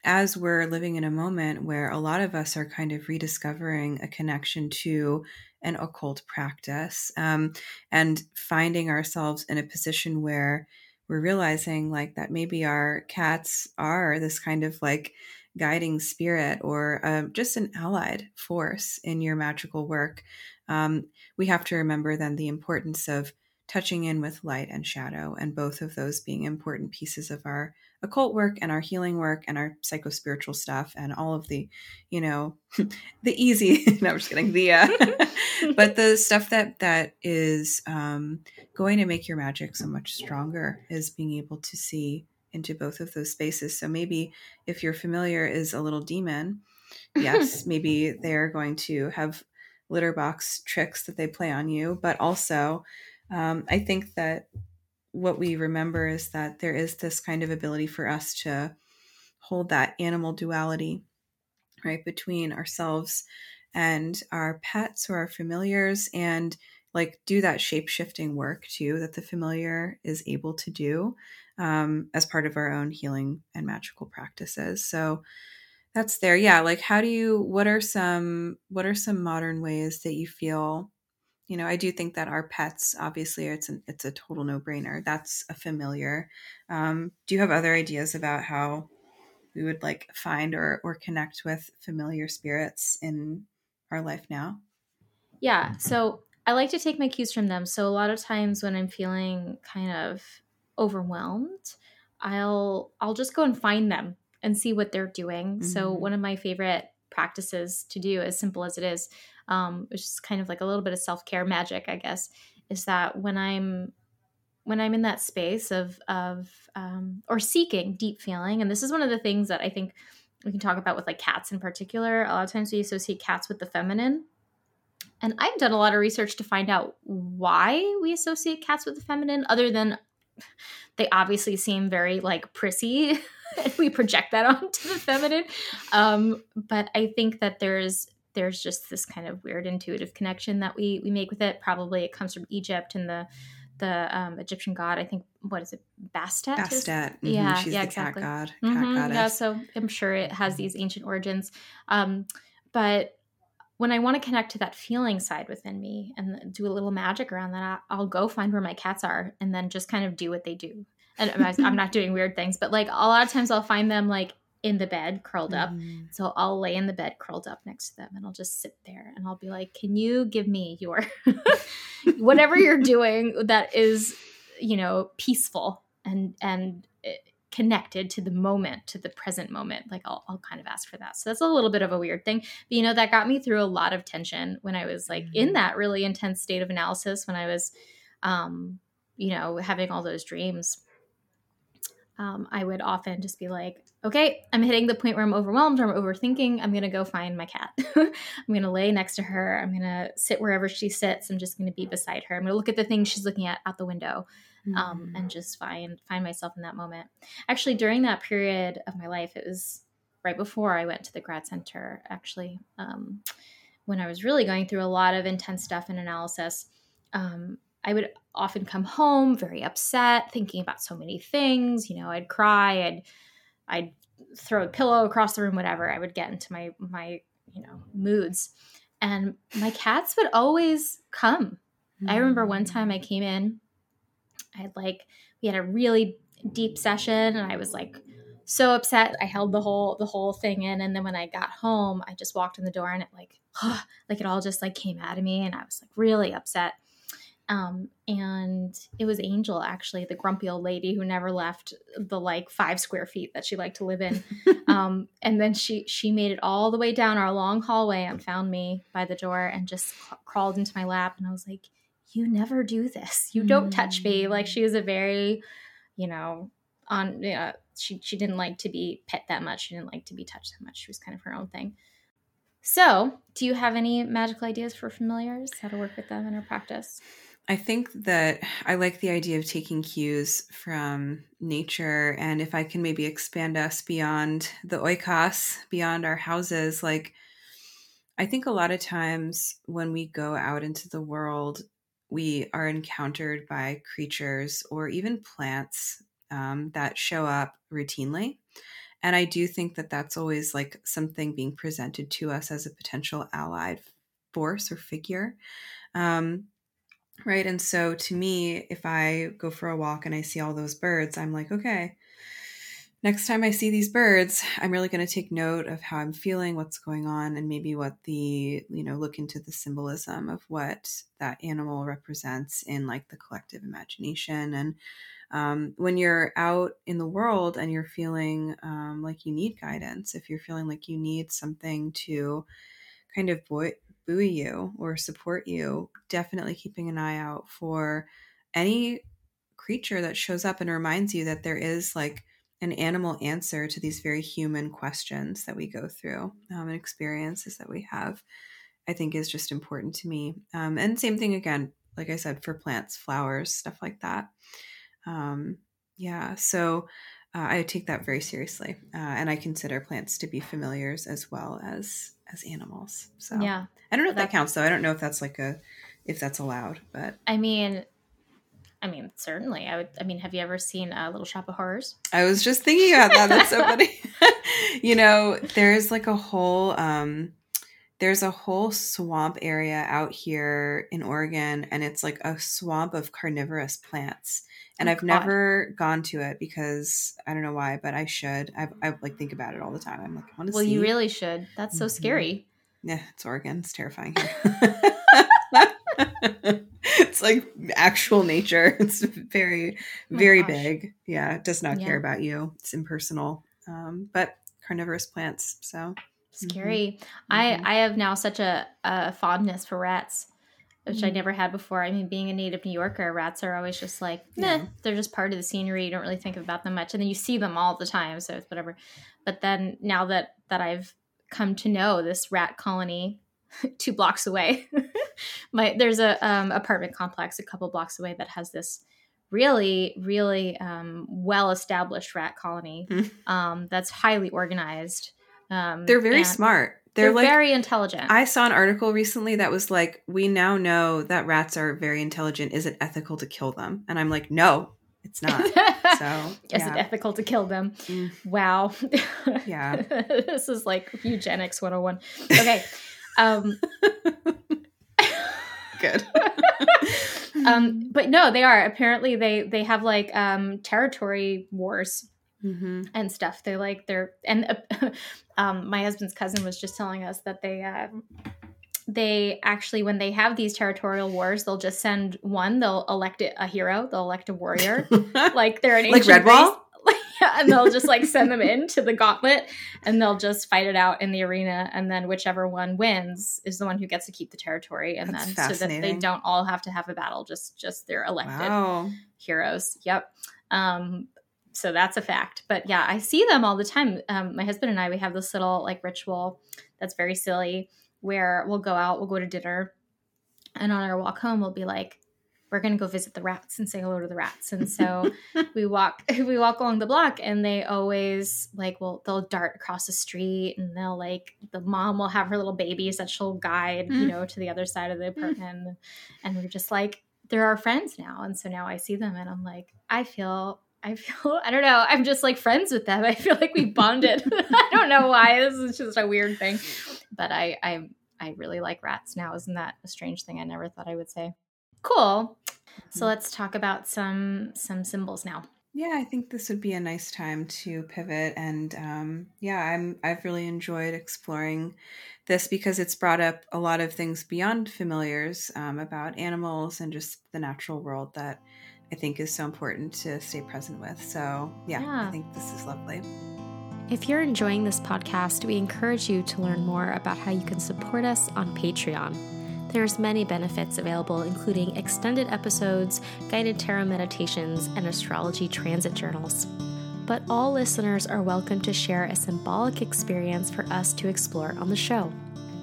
Speaker 2: as we're living in a moment where a lot of us are kind of rediscovering a connection to an occult practice um, and finding ourselves in a position where we're realizing like that maybe our cats are this kind of like guiding spirit or uh, just an allied force in your magical work um, we have to remember then the importance of touching in with light and shadow and both of those being important pieces of our occult work and our healing work and our psychospiritual stuff and all of the, you know, <laughs> the easy. <laughs> no, I'm just kidding. The, uh, <laughs> but the stuff that that is um, going to make your magic so much stronger is being able to see into both of those spaces. So maybe if your familiar is a little demon, yes, <laughs> maybe they're going to have litter box tricks that they play on you, but also um, I think that what we remember is that there is this kind of ability for us to hold that animal duality, right, between ourselves and our pets or our familiars. And like do that shape shifting work too that the familiar is able to do um, as part of our own healing and magical practices. So that's there. Yeah. Like, how do you, what are some, what are some modern ways that you feel, you know, I do think that our pets, obviously it's an, it's a total no brainer. That's a familiar. Um, do you have other ideas about how we would like find or, or connect with familiar spirits in our life now?
Speaker 1: Yeah. So I like to take my cues from them. So a lot of times when I'm feeling kind of overwhelmed, I'll I'll just go and find them and see what they're doing. Mm-hmm. So one of my favorite practices to do, as simple as it is, um, which is kind of like a little bit of self care magic, I guess, is that when I'm when I'm in that space of of um, or seeking deep feeling, and this is one of the things that I think we can talk about with like cats in particular. A lot of times we associate cats with the feminine. And I've done a lot of research to find out why we associate cats with the feminine, other than they obviously seem very like prissy <laughs> and we project that <laughs> onto the feminine um, but i think that there's there's just this kind of weird intuitive connection that we we make with it probably it comes from egypt and the the um, Egyptian god. I think what is it, Bastet?
Speaker 2: Bastet. Mm-hmm. Yeah, She's yeah, exactly. Cat god,
Speaker 1: mm-hmm. yeah, so I'm sure it has these ancient origins. Um, but when I want to connect to that feeling side within me and do a little magic around that, I'll go find where my cats are and then just kind of do what they do. And I'm not doing weird things, but like a lot of times I'll find them like in the bed curled up. Mm. So I'll lay in the bed curled up next to them and I'll just sit there and I'll be like, "Can you give me your <laughs> whatever you're doing that is, you know, peaceful and and eh, connected to the moment, to the present moment. Like I'll, I'll kind of ask for that. So that's a little bit of a weird thing. But you know, that got me through a lot of tension when I was like in mm-hmm. that really intense state of analysis when I was, um, you know, having all those dreams. Um, I would often just be like, okay, I'm hitting the point where I'm overwhelmed or I'm overthinking. I'm going to go find my cat. <laughs> I'm going to lay next to her. I'm going to sit wherever she sits. I'm just going to be beside her. I'm going to look at the things she's looking at out the window um, and mm. just find find myself in that moment. Actually, during that period of my life, it was right before I went to the grad center. Actually, um, when I was really going through a lot of intense stuff and analysis, um, I would often come home very upset, thinking about so many things. You know, I'd cry, I'd I'd throw a pillow across the room, whatever. I would get into my my you know moods, and my cats would always come. Mm. I remember one time I came in I had like we had a really deep session and I was like so upset. I held the whole the whole thing in and then when I got home, I just walked in the door and it like <sighs> like it all just like came out of me and I was like really upset. Um, and it was Angel actually, the grumpy old lady who never left the like five square feet that she liked to live in. <laughs> um, and then she she made it all the way down our long hallway and found me by the door and just crawled into my lap and I was like, you never do this. You don't mm. touch me. Like mm. she was a very, you know, on yeah, she she didn't like to be pet that much. She didn't like to be touched that much. She was kind of her own thing. So, do you have any magical ideas for familiars? How to work with them in our practice?
Speaker 2: I think that I like the idea of taking cues from nature. And if I can maybe expand us beyond the oikos, beyond our houses, like I think a lot of times when we go out into the world, we are encountered by creatures or even plants um, that show up routinely. And I do think that that's always like something being presented to us as a potential allied force or figure. Um, right. And so to me, if I go for a walk and I see all those birds, I'm like, okay, next time I see these birds, I'm really going to take note of how I'm feeling, what's going on, and maybe what the, you know, look into the symbolism of what that animal represents in like the collective imagination. And um, when you're out in the world and you're feeling um, like you need guidance, if you're feeling like you need something to kind of buoy, buoy you or support you, definitely keeping an eye out for any creature that shows up and reminds you that there is like an animal answer to these very human questions that we go through um, and experiences that we have, I think is just important to me. Um, and same thing again, like I said, for plants, flowers, stuff like that. Um, yeah, so uh, I take that very seriously, uh, and I consider plants to be familiars as well as as animals. So
Speaker 1: yeah,
Speaker 2: I don't know if that, that counts though. I don't know if that's like a if that's allowed. But
Speaker 1: I mean, I mean, certainly. I would. I mean, have you ever seen a uh, Little Shop of Horrors?
Speaker 2: I was just thinking about that. That's so funny. <laughs> <laughs> you know, there's like a whole um there's a whole swamp area out here in Oregon, and it's like a swamp of carnivorous plants. And oh, I've God. never gone to it because I don't know why, but I should. I, I like think about it all the time. I'm like, I want
Speaker 1: to. Well,
Speaker 2: see.
Speaker 1: you really should. That's so mm-hmm. scary.
Speaker 2: Yeah, it's Oregon. It's terrifying. <laughs> <laughs> it's like actual nature. <laughs> It's very, oh very big. Yeah, it does not yeah. care about you. It's impersonal. Um, but carnivorous plants. So
Speaker 1: scary. Mm-hmm. I I have now such a, a fondness for rats, which mm-hmm. I never had before. I mean, being a native New Yorker, rats are always just like, nah, yeah. they're just part of the scenery. You don't really think about them much, and then you see them all the time, so it's whatever. But then now that that I've come to know this rat colony <laughs> two blocks away, my there's a um, apartment complex a couple blocks away that has this really really um, well established rat colony mm-hmm. um, that's highly organized
Speaker 2: um, they're very smart.
Speaker 1: They're, they're like, very intelligent.
Speaker 2: I saw an article recently that was like, we now know that rats are very intelligent. Is it ethical to kill them? And I'm like, no, it's not. <laughs> So,
Speaker 1: is yeah. it ethical to kill them? Mm. Wow.
Speaker 2: Yeah. <laughs>
Speaker 1: this is like eugenics 101. Okay. Um, <laughs>
Speaker 2: Good. <laughs>
Speaker 1: um, <laughs> but no, they are. Apparently, they they have like um, territory wars mm-hmm. and stuff. They like they're and uh, <laughs> um, my husband's cousin was just telling us that they uh, they actually when they have these territorial wars, they'll just send one. They'll elect a hero. They'll elect a warrior, like they're an
Speaker 2: like Redwall. <laughs>
Speaker 1: and they'll just like send them into the gauntlet and they'll just fight it out in the arena and then whichever one wins is the one who gets to keep the territory and That's then so that they don't all have to have a battle just just their elected wow. heroes yep um so that's a fact. But yeah, I see them all the time. Um, my husband and I, we have this little like ritual that's very silly where we'll go out, we'll go to dinner, and on our walk home, we'll be like, we're gonna go visit the rats and say hello to the rats. And so <laughs> we walk <laughs> we walk along the block and they always like well they'll dart across the street and they'll like the mom will have her little babies that she'll guide, mm. you know, to the other side of the mm. apartment. Mm. And we're just like, they're our friends now. And so now I see them and I'm like, I feel I feel <laughs> I don't know. I'm just like friends with them. I feel like we bonded. I don't know why. This is just a weird thing, but I I I really like rats now. Isn't that a strange thing? I never thought I would say. Cool. So mm-hmm. let's talk about some some symbols now.
Speaker 2: Yeah, I think this would be a nice time to pivot, and um, yeah, I'm I've really enjoyed exploring this because it's brought up a lot of things beyond familiars um, about animals and just the natural world that I think is so important to stay present with. So, yeah, yeah, I think this is lovely.
Speaker 1: If you're enjoying this podcast, we encourage you to learn more about how you can support us on Patreon. There's many benefits available, including extended episodes, guided tarot meditations, and astrology transit journals. But all listeners are welcome to share a symbolic experience for us to explore on the show.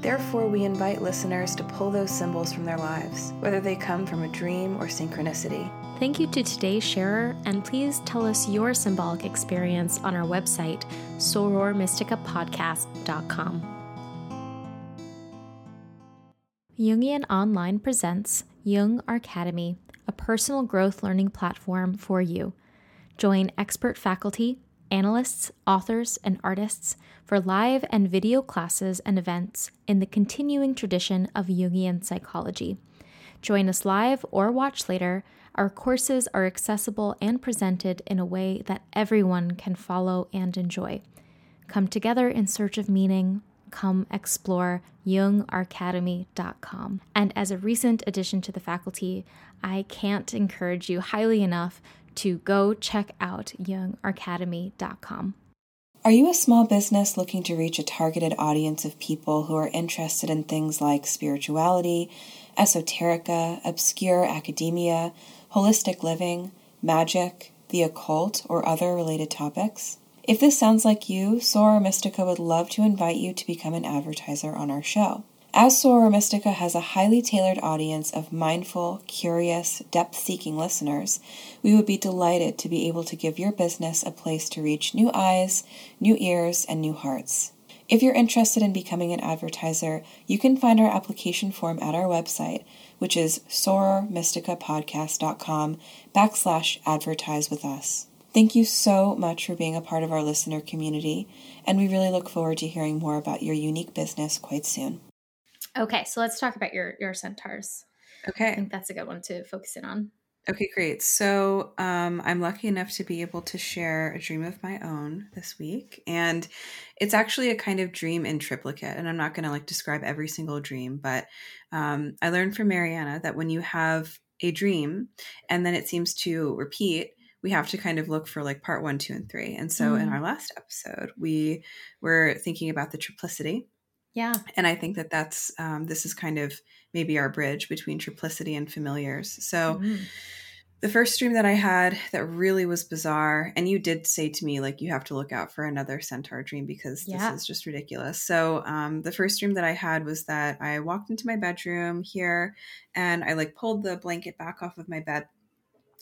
Speaker 2: Therefore, we invite listeners to pull those symbols from their lives, whether they come from a dream or synchronicity.
Speaker 1: Thank you to today's sharer, and please tell us your symbolic experience on our website, sorormysticapodcast.com. Jungian Online presents Jung Arcademy, a personal growth learning platform for you. Join expert faculty, analysts, authors, and artists for live and video classes and events in the continuing tradition of Jungian psychology. Join us live or watch later our courses are accessible and presented in a way that everyone can follow and enjoy. Come together in search of meaning. Come explore jungarcademy.com. And as a recent addition to the faculty, I can't encourage you highly enough to go check out jungarcademy.com.
Speaker 2: Are you a small business looking to reach a targeted audience of people who are interested in things like spirituality, esoterica, obscure academia, holistic living, magic, the occult, or other related topics? If this sounds like you, Soror Mystica would love to invite you to become an advertiser on our show. As Soror Mystica has a highly tailored audience of mindful, curious, depth seeking listeners, we would be delighted to be able to give your business a place to reach new eyes, new ears, and new hearts. If you're interested in becoming an advertiser, you can find our application form at our website, which is sorormysticapodcast.com backslash advertise with us. Thank you so much for being a part of our listener community, and we really look forward to hearing more about your unique business quite soon.
Speaker 1: Okay, so let's talk about your your centaurs.
Speaker 2: Okay.
Speaker 1: I think that's a good one to focus in on.
Speaker 2: Okay, great. So um, I'm lucky enough to be able to share a dream of my own this week, and it's actually a kind of dream in triplicate. And I'm not going to like describe every single dream, but um, I learned from Mariana that when you have a dream and then it seems to repeat, we have to kind of look for like part one, two, and three. And so mm. in our last episode, we were thinking about the triplicity.
Speaker 1: Yeah.
Speaker 2: And I think that that's, um, this is kind of maybe our bridge between triplicity and familiars. So, mm-hmm. the first dream that I had that really was bizarre, and you did say to me, like, you have to look out for another centaur dream because yeah. this is just ridiculous. So, um, the first dream that I had was that I walked into my bedroom here and I like pulled the blanket back off of my bed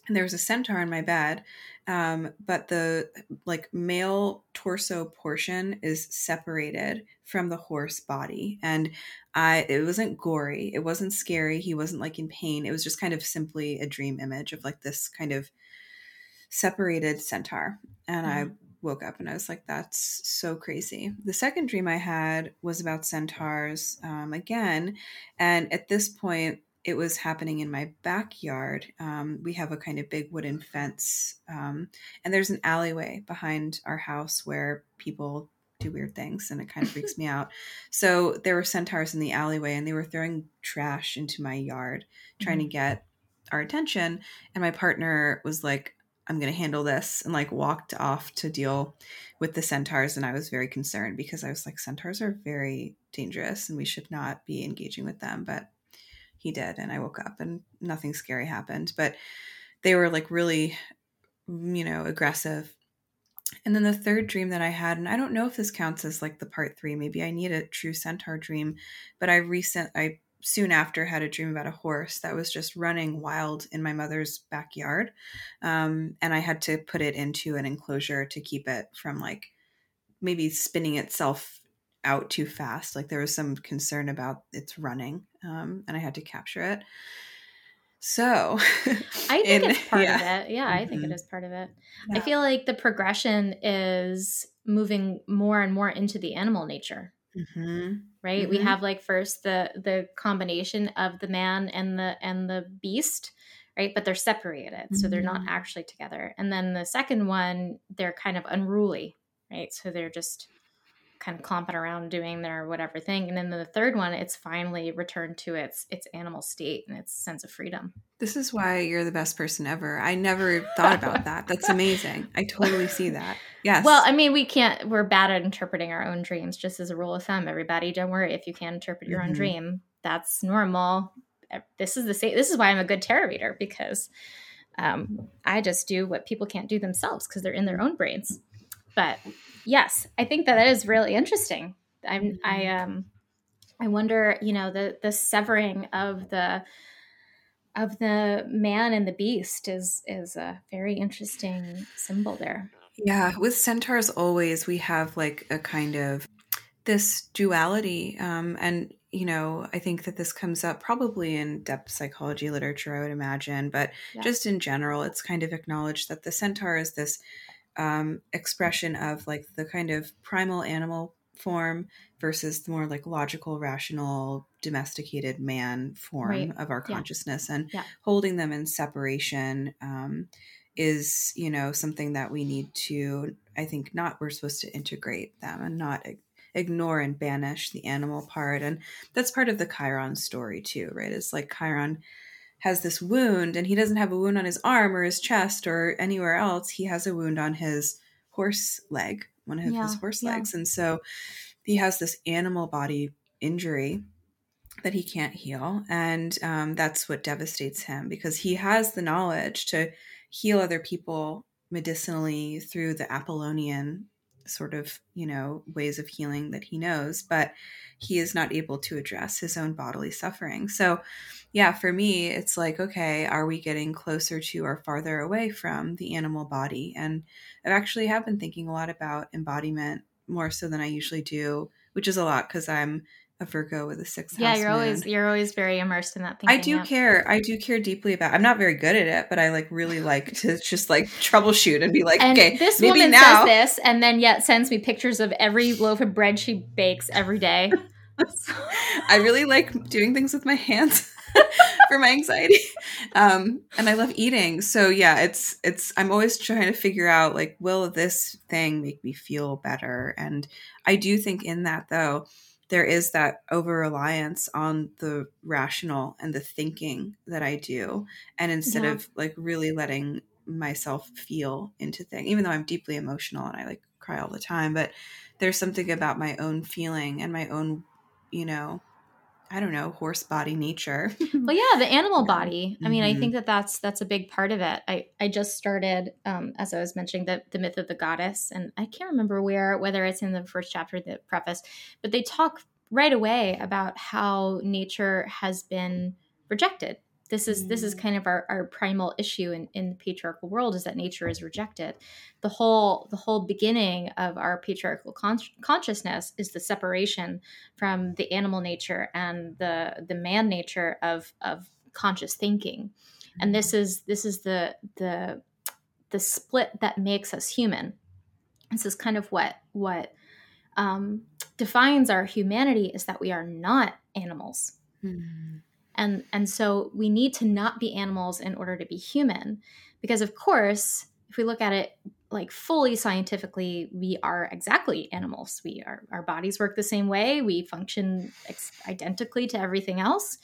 Speaker 2: and there was a centaur in my bed um, but the like male torso portion is separated from the horse body. And i it wasn't gory. It wasn't scary. He wasn't like in pain. It was just kind of simply a dream image of like this kind of separated centaur. And mm-hmm. i woke up and i was like that's so crazy. The second dream i had was about centaurs um, again. And at this point it was happening in my backyard. Um, we have a kind of big wooden fence, um, and there's an alleyway behind our house where people do weird things, and it kind of <laughs> freaks me out. So there were centaurs in the alleyway, and they were throwing trash into my yard, trying mm-hmm. to get our attention. And my partner was like, I'm going to handle this and like walked off to deal with the centaurs. And I was very concerned because I was like, centaurs are very dangerous and we should not be engaging with them. But he did and i woke up and nothing scary happened but they were like really you know aggressive and then the third dream that i had and i don't know if this counts as like the part three maybe i need a true centaur dream but i recent i soon after had a dream about a horse that was just running wild in my mother's backyard um, and i had to put it into an enclosure to keep it from like maybe spinning itself out too fast. Like there was some concern about its running, um, and I had to capture it. So <laughs>
Speaker 1: I think in, it's <laughs> part yeah. of it. Yeah. I think it mm-hmm. is part of it. Yeah. I feel like the progression is moving more and more into the animal nature. Mm-hmm. Right? Mm-hmm. We have like first the the combination of the man and the and the beast, right? But they're separated, so they're not mm-hmm. actually together. And then the second one, they're kind of unruly, right? So they're just kind of clomping around doing their whatever thing and then the third one it's finally returned to its its animal state and its sense of freedom.
Speaker 2: This is why you're the best person ever. I never thought about that. That's amazing. I totally see that. Yes.
Speaker 1: Well i mean we can't we're bad at interpreting our own dreams just as a rule of thumb everybody. Don't worry if you can't interpret your mm-hmm. own dream that's normal. This is the same this is why i'm a good tarot reader because um, i just do what people can't do themselves because they're in their own brains but yes, I think that that is really interesting. I'm, I mm-hmm. um, I wonder, you know, the the severing of the of the man and the beast is is a very interesting symbol there.
Speaker 2: Yeah, with centaurs, always we have like a kind of this duality, um, and you know, I think that this comes up probably in depth psychology literature, I would imagine, but yeah. just in general, it's kind of acknowledged that the centaur is this um, expression of like the kind of primal animal form versus the more like logical, rational, domesticated man form right. of our consciousness, yeah. and yeah. holding them in separation um, is you know something that we need to. I think not. We're supposed to integrate them and not ignore and banish the animal part, and that's part of the Chiron story too, right? It's like Chiron has this wound and he doesn't have a wound on his arm or his chest or anywhere else he has a wound on his horse leg one of yeah, his horse yeah. legs and so he has this animal body injury that he can't heal and um, that's what devastates him because he has the knowledge to heal other people medicinally through the apollonian sort of you know ways of healing that he knows but he is not able to address his own bodily suffering so yeah, for me, it's like, okay, are we getting closer to or farther away from the animal body? And I've actually have been thinking a lot about embodiment more so than I usually do, which is a lot because I'm a Virgo with a sixth
Speaker 1: yeah,
Speaker 2: house.
Speaker 1: you're
Speaker 2: moon.
Speaker 1: always you're always very immersed in that thing.
Speaker 2: I do care. I do care deeply about. I'm not very good at it, but I like really like to <laughs> just like troubleshoot and be like,
Speaker 1: And
Speaker 2: okay,
Speaker 1: this
Speaker 2: maybe
Speaker 1: woman
Speaker 2: now.
Speaker 1: says this, and then yet sends me pictures of every loaf of bread she bakes every day. <laughs>
Speaker 2: I really like doing things with my hands <laughs> for my anxiety. Um, and I love eating. So yeah, it's it's I'm always trying to figure out like will this thing make me feel better? And I do think in that though, there is that over reliance on the rational and the thinking that I do. And instead
Speaker 1: Yeah.
Speaker 2: of like really letting myself feel into things, even though I'm deeply emotional and I like cry all the time, but there's something about my own feeling and my own, you know, I don't know, horse body nature. <laughs>
Speaker 1: Well, <laughs> yeah, the animal body. I mean, I
Speaker 2: Mhm.
Speaker 1: think that that's that's a big part of it. I I just started, um, as I was mentioning, the the myth of the goddess, and I can't remember where whether it's in the first chapter, the preface, but they talk right away about how nature has been rejected. This is this is
Speaker 2: Mm.
Speaker 1: kind of our, our primal issue in, in the patriarchal world is that nature is rejected. The whole the whole beginning of our patriarchal con- consciousness is the separation from the animal nature and the the man nature of of conscious thinking and this is this is the the the split that makes us human this is kind of what what um, defines our humanity is that we are not animals
Speaker 2: Mm.
Speaker 1: And and so we need to not be animals in order to be human because of course if we look at it like fully scientifically we are exactly animals. We are our bodies work the same way. We function ex- identically to everything else.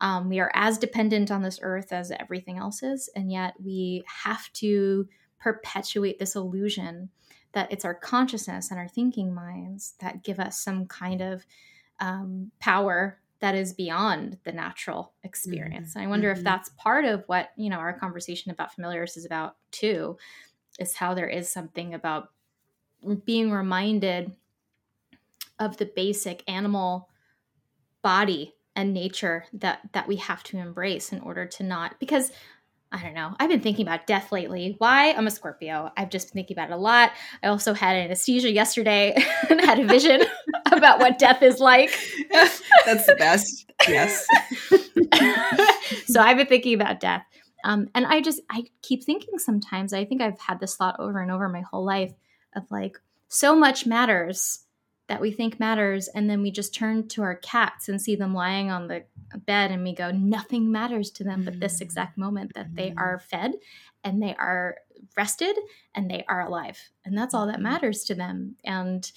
Speaker 1: Um, we are as dependent on this earth as everything else is. And yet we have to perpetuate this illusion that it's our consciousness and our thinking minds that give us some kind of um, power that is beyond the natural experience. And I wonder
Speaker 2: mhm.
Speaker 1: if that's part of what, you know, our conversation about familiars is about too, is how there is something about being reminded of the basic animal body and nature that that we have to embrace in order to not because I don't know. I've been thinking about death lately. Why? I'm a Scorpio. I've just been thinking about it a lot. I also had anesthesia yesterday <laughs> and had a vision <laughs> <laughs> about what death is like. <laughs>
Speaker 2: That's the best. Yes. <laughs>
Speaker 1: so I've been thinking about death. Um, and I just, I keep thinking sometimes, I think I've had this thought over and over my whole life of like, so much matters that we think matters. And then we just turn to our cats and see them lying on the bed and we go, nothing matters to them but this exact moment that they
Speaker 2: Mhm.
Speaker 1: are fed and they are rested and they are alive. And that's all that
Speaker 2: Mhm.
Speaker 1: matters to them. And,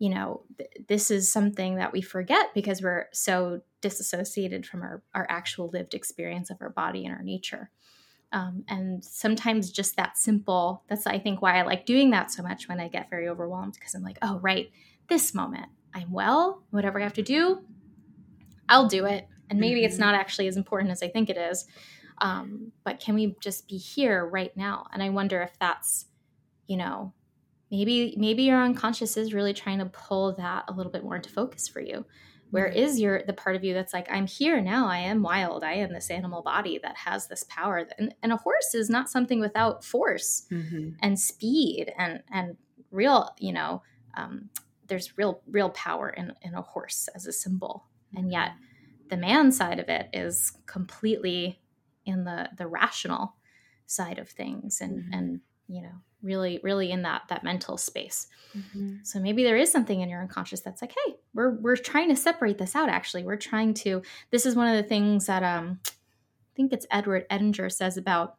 Speaker 1: you know, th- this is something that we forget because we're so disassociated from our, our actual lived experience of our body and our nature. Um, and sometimes just that simple, that's, I think, why I like doing that so much when I get very overwhelmed because I'm like, oh, right, this moment, I'm well, whatever I have to do, I'll do it. And maybe it's
Speaker 2: Mhm.
Speaker 1: not actually as important as I think it is. Um, but can we just be here right now? And I wonder if that's, you know, maybe maybe your unconscious is really trying to pull that a little bit more into focus for you. Where
Speaker 2: Mhm.
Speaker 1: your the part of you that's like, I'm here now. I am wild. I am this animal body that has this power. And, and a horse is not something without force
Speaker 2: Mhm.
Speaker 1: and speed and and real you know um, there's real real power in in a horse as a symbol and yet the man side of it is completely in the the rational side of things and
Speaker 2: Mhm.
Speaker 1: and you know really really in that that mental space.
Speaker 2: Mhm.
Speaker 1: so maybe there is something in your unconscious that's like hey we're we're trying to separate this out actually. We're trying to this is one of the things that um i think it's edward edinger says about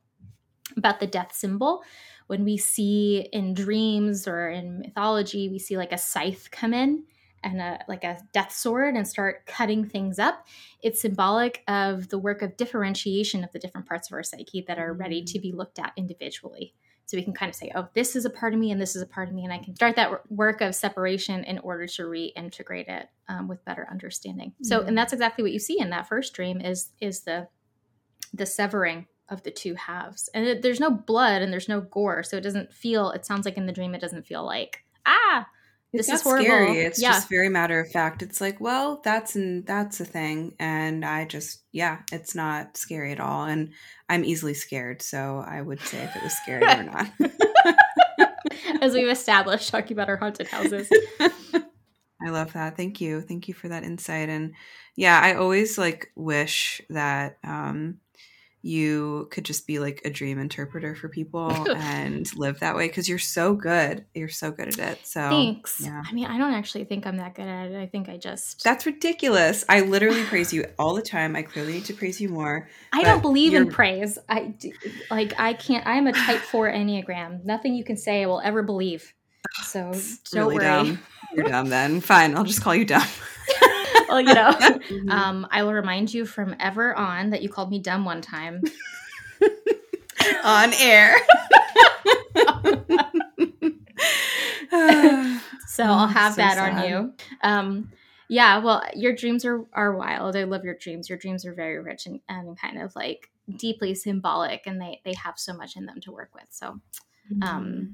Speaker 1: about the death symbol. When we see in dreams or in mythology we see like a scythe come in and a like a death sword and start cutting things up. It's symbolic of the work of differentiation of the different parts of our psyche that are ready to be looked at individually so we can kind of say oh this is a part of me and this is a part of me. And i can start that work of separation in order to reintegrate it um, with better understanding. So
Speaker 2: Mhm.
Speaker 1: and that's exactly what you see in that first dream is is the the severing of the two halves. And it, there's no blood and there's no gore. So it doesn't feel it sounds like in the dream it doesn't feel like ah
Speaker 2: It's
Speaker 1: this is horrible
Speaker 2: scary. It's
Speaker 1: yeah
Speaker 2: just very matter of fact. It's like, well, that's and that's a thing, and I just, yeah, it's not scary at all. And I'm easily scared, so I would say if it was scary or not. <laughs>
Speaker 1: as we've established, talking about our haunted houses. <laughs>
Speaker 2: I love that. Thank you. Thank you for that insight. And yeah, I always like wish that um you could just be like a dream interpreter for people <laughs> and live that way because you're so good. You're so good at it. So
Speaker 1: thanks. Yeah. I mean, I don't actually think I'm that good at it. I think I just
Speaker 2: that's ridiculous. I literally praise <sighs> you all the time. I clearly need to praise you more.
Speaker 1: I don't believe in praise. I do, like I can't. I'm a Type Four Enneagram. Nothing you can say I will ever believe. So don't really worry.
Speaker 2: Dumb. You're dumb then. Fine. I'll just call you dumb.
Speaker 1: Well, you know, <laughs> mm-hmm. um, I will remind you from ever on that you called me dumb one time.
Speaker 2: on air. <laughs>
Speaker 1: so I'll <laughs> have so that sad. on you. Um, yeah, well, your dreams are are wild. I love your dreams. Your dreams are very rich and, and kind of like deeply symbolic, and they they have so much in them to work with. So, um, mm-hmm.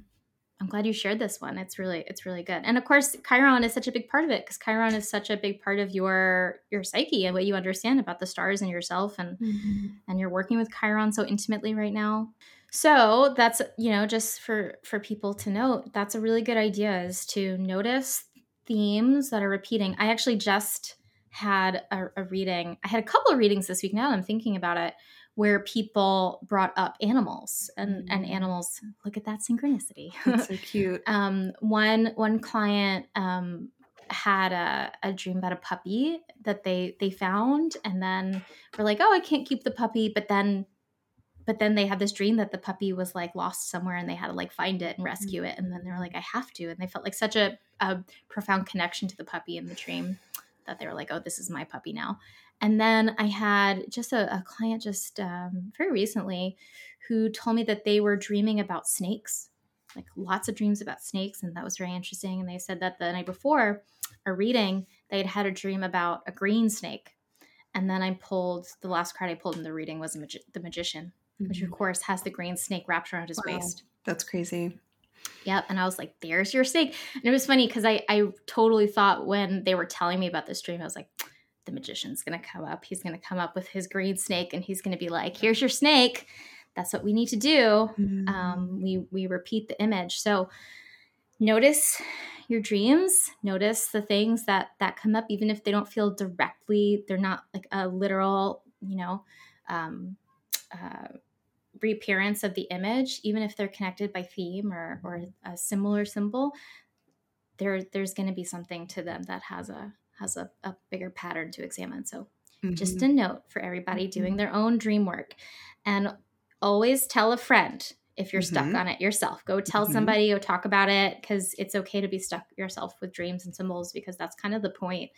Speaker 1: I'm glad you shared this one. It's really it's really good. And of course, Chiron is such a big part of it because Chiron is such a big part of your your psyche and what you understand about the stars and yourself and mm-hmm. and you're working with Chiron so intimately right now. So, that's you know, just for for people to note, that's a really good idea is to notice themes that are repeating. I actually just had a, a reading. I had a couple of readings this week now I'm thinking about it where people brought up animals and, and mm. animals look at that synchronicity. <laughs>
Speaker 2: That's so cute. <laughs>
Speaker 1: Um, one one client um, had a, a dream about a puppy that they they found and then were like oh i can't keep the puppy but then but then they had this dream that the puppy was like lost somewhere and they had to like find it and rescue it and then they were like i have to and they felt like such a, a profound connection to the puppy in the dream that they were like oh this is my puppy now and then I had just a, a client just um, very recently who told me that they were dreaming about snakes, like lots of dreams about snakes. And that was very interesting. And they said that the night before a reading, they had had a dream about a green snake. And then I pulled the last card I pulled in the reading was magi- the magician, mm-hmm. which of mm-hmm. course has the green snake wrapped around his wow. waist.
Speaker 2: That's crazy.
Speaker 1: Yep. And I was like, there's your snake. And it was funny because I, I totally thought when they were telling me about this dream, I was like, the magician's going to come up. He's going to come up with his green snake and he's going to be like, here's your snake. That's what we need to do. Mm-hmm. Um, we, we repeat the image. So notice your dreams, notice the things that, that come up, even if they don't feel directly, they're not like a literal, you know, um, uh, reappearance of the image, even if they're connected by theme or, or a similar symbol, there, there's going to be something to them that has a, has a, a bigger pattern to examine. So, mm-hmm. just a note for everybody mm-hmm. doing their own dream work. And always tell a friend if you're stuck mm-hmm. on it yourself. Go tell mm-hmm. somebody, go talk about it because it's okay to be stuck yourself with dreams and symbols because that's kind of the point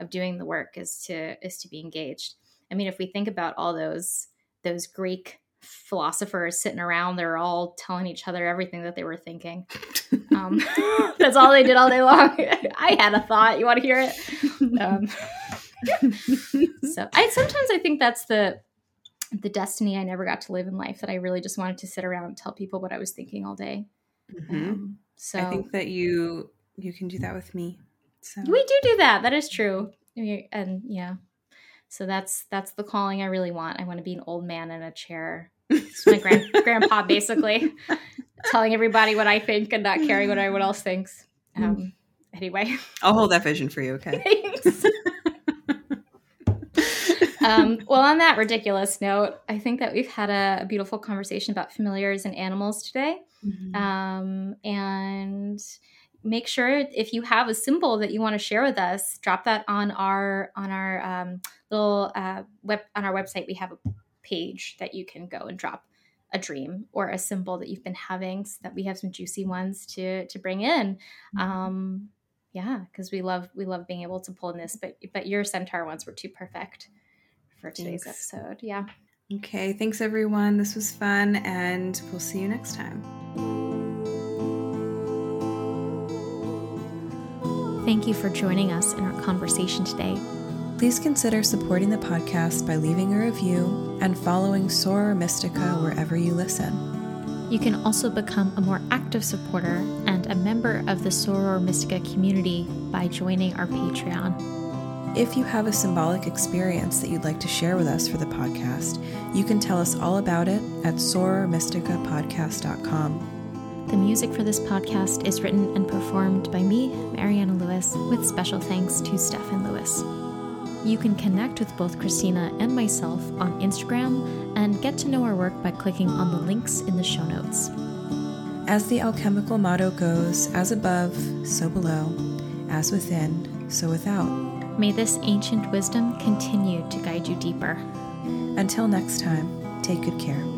Speaker 1: of doing the work is to is to be engaged. I mean, if we think about all those those Greek philosophers sitting around. They're all telling each other everything that they were thinking. <laughs> Um, <laughs> that's all they did all day long. <laughs> I had a thought. You want to hear it? Um, so I sometimes I think that's the the destiny I never got to live in life. That I really just wanted to sit around and tell people what I was thinking all day.
Speaker 2: Mm-hmm. Um, so I think that you you can do that with me. So
Speaker 1: we do do that. That is true. And yeah, so that's that's the calling I really want. I want to be an old man in a chair it's my grand, grandpa basically <laughs> telling everybody what I think and not caring what everyone else thinks. Um, anyway,
Speaker 2: I'll hold that vision for you. Okay. <laughs> Thanks.
Speaker 1: um, well, on that ridiculous note, I think that we've had a, a beautiful conversation about familiars and animals today. Mm-hmm. Um, and make sure if you have a symbol that you want to share with us, drop that on our on our um, little uh, web on our website. We have a page that you can go and drop a dream or a symbol that you've been having so that we have some juicy ones to to bring in. Mm-hmm. um yeah because we love we love being able to pull in this but but your centaur ones were too perfect for today's thanks. episode. Yeah.
Speaker 2: Okay thanks everyone. This was fun and we'll see you next time.
Speaker 1: Thank you for joining us in our conversation today
Speaker 2: Please consider supporting the podcast by leaving a review and following Soror Mystica wherever you listen.
Speaker 1: You can also become a more active supporter and a member of the Soror Mystica community by joining our Patreon.
Speaker 2: If you have a symbolic experience that you'd like to share with us for the podcast, you can tell us all about it at sorormysticapodcast.com.
Speaker 1: The music for this podcast is written and performed by me, Mariana Louis, with special thanks to Stefan Louis. You can connect with both Cristina and myself on Instagram and get to know our work by clicking on the links in the show notes.
Speaker 2: As the alchemical motto goes, as above, so below, as within, so without.
Speaker 1: May this ancient wisdom continue to guide you deeper.
Speaker 2: Until next time, take good care.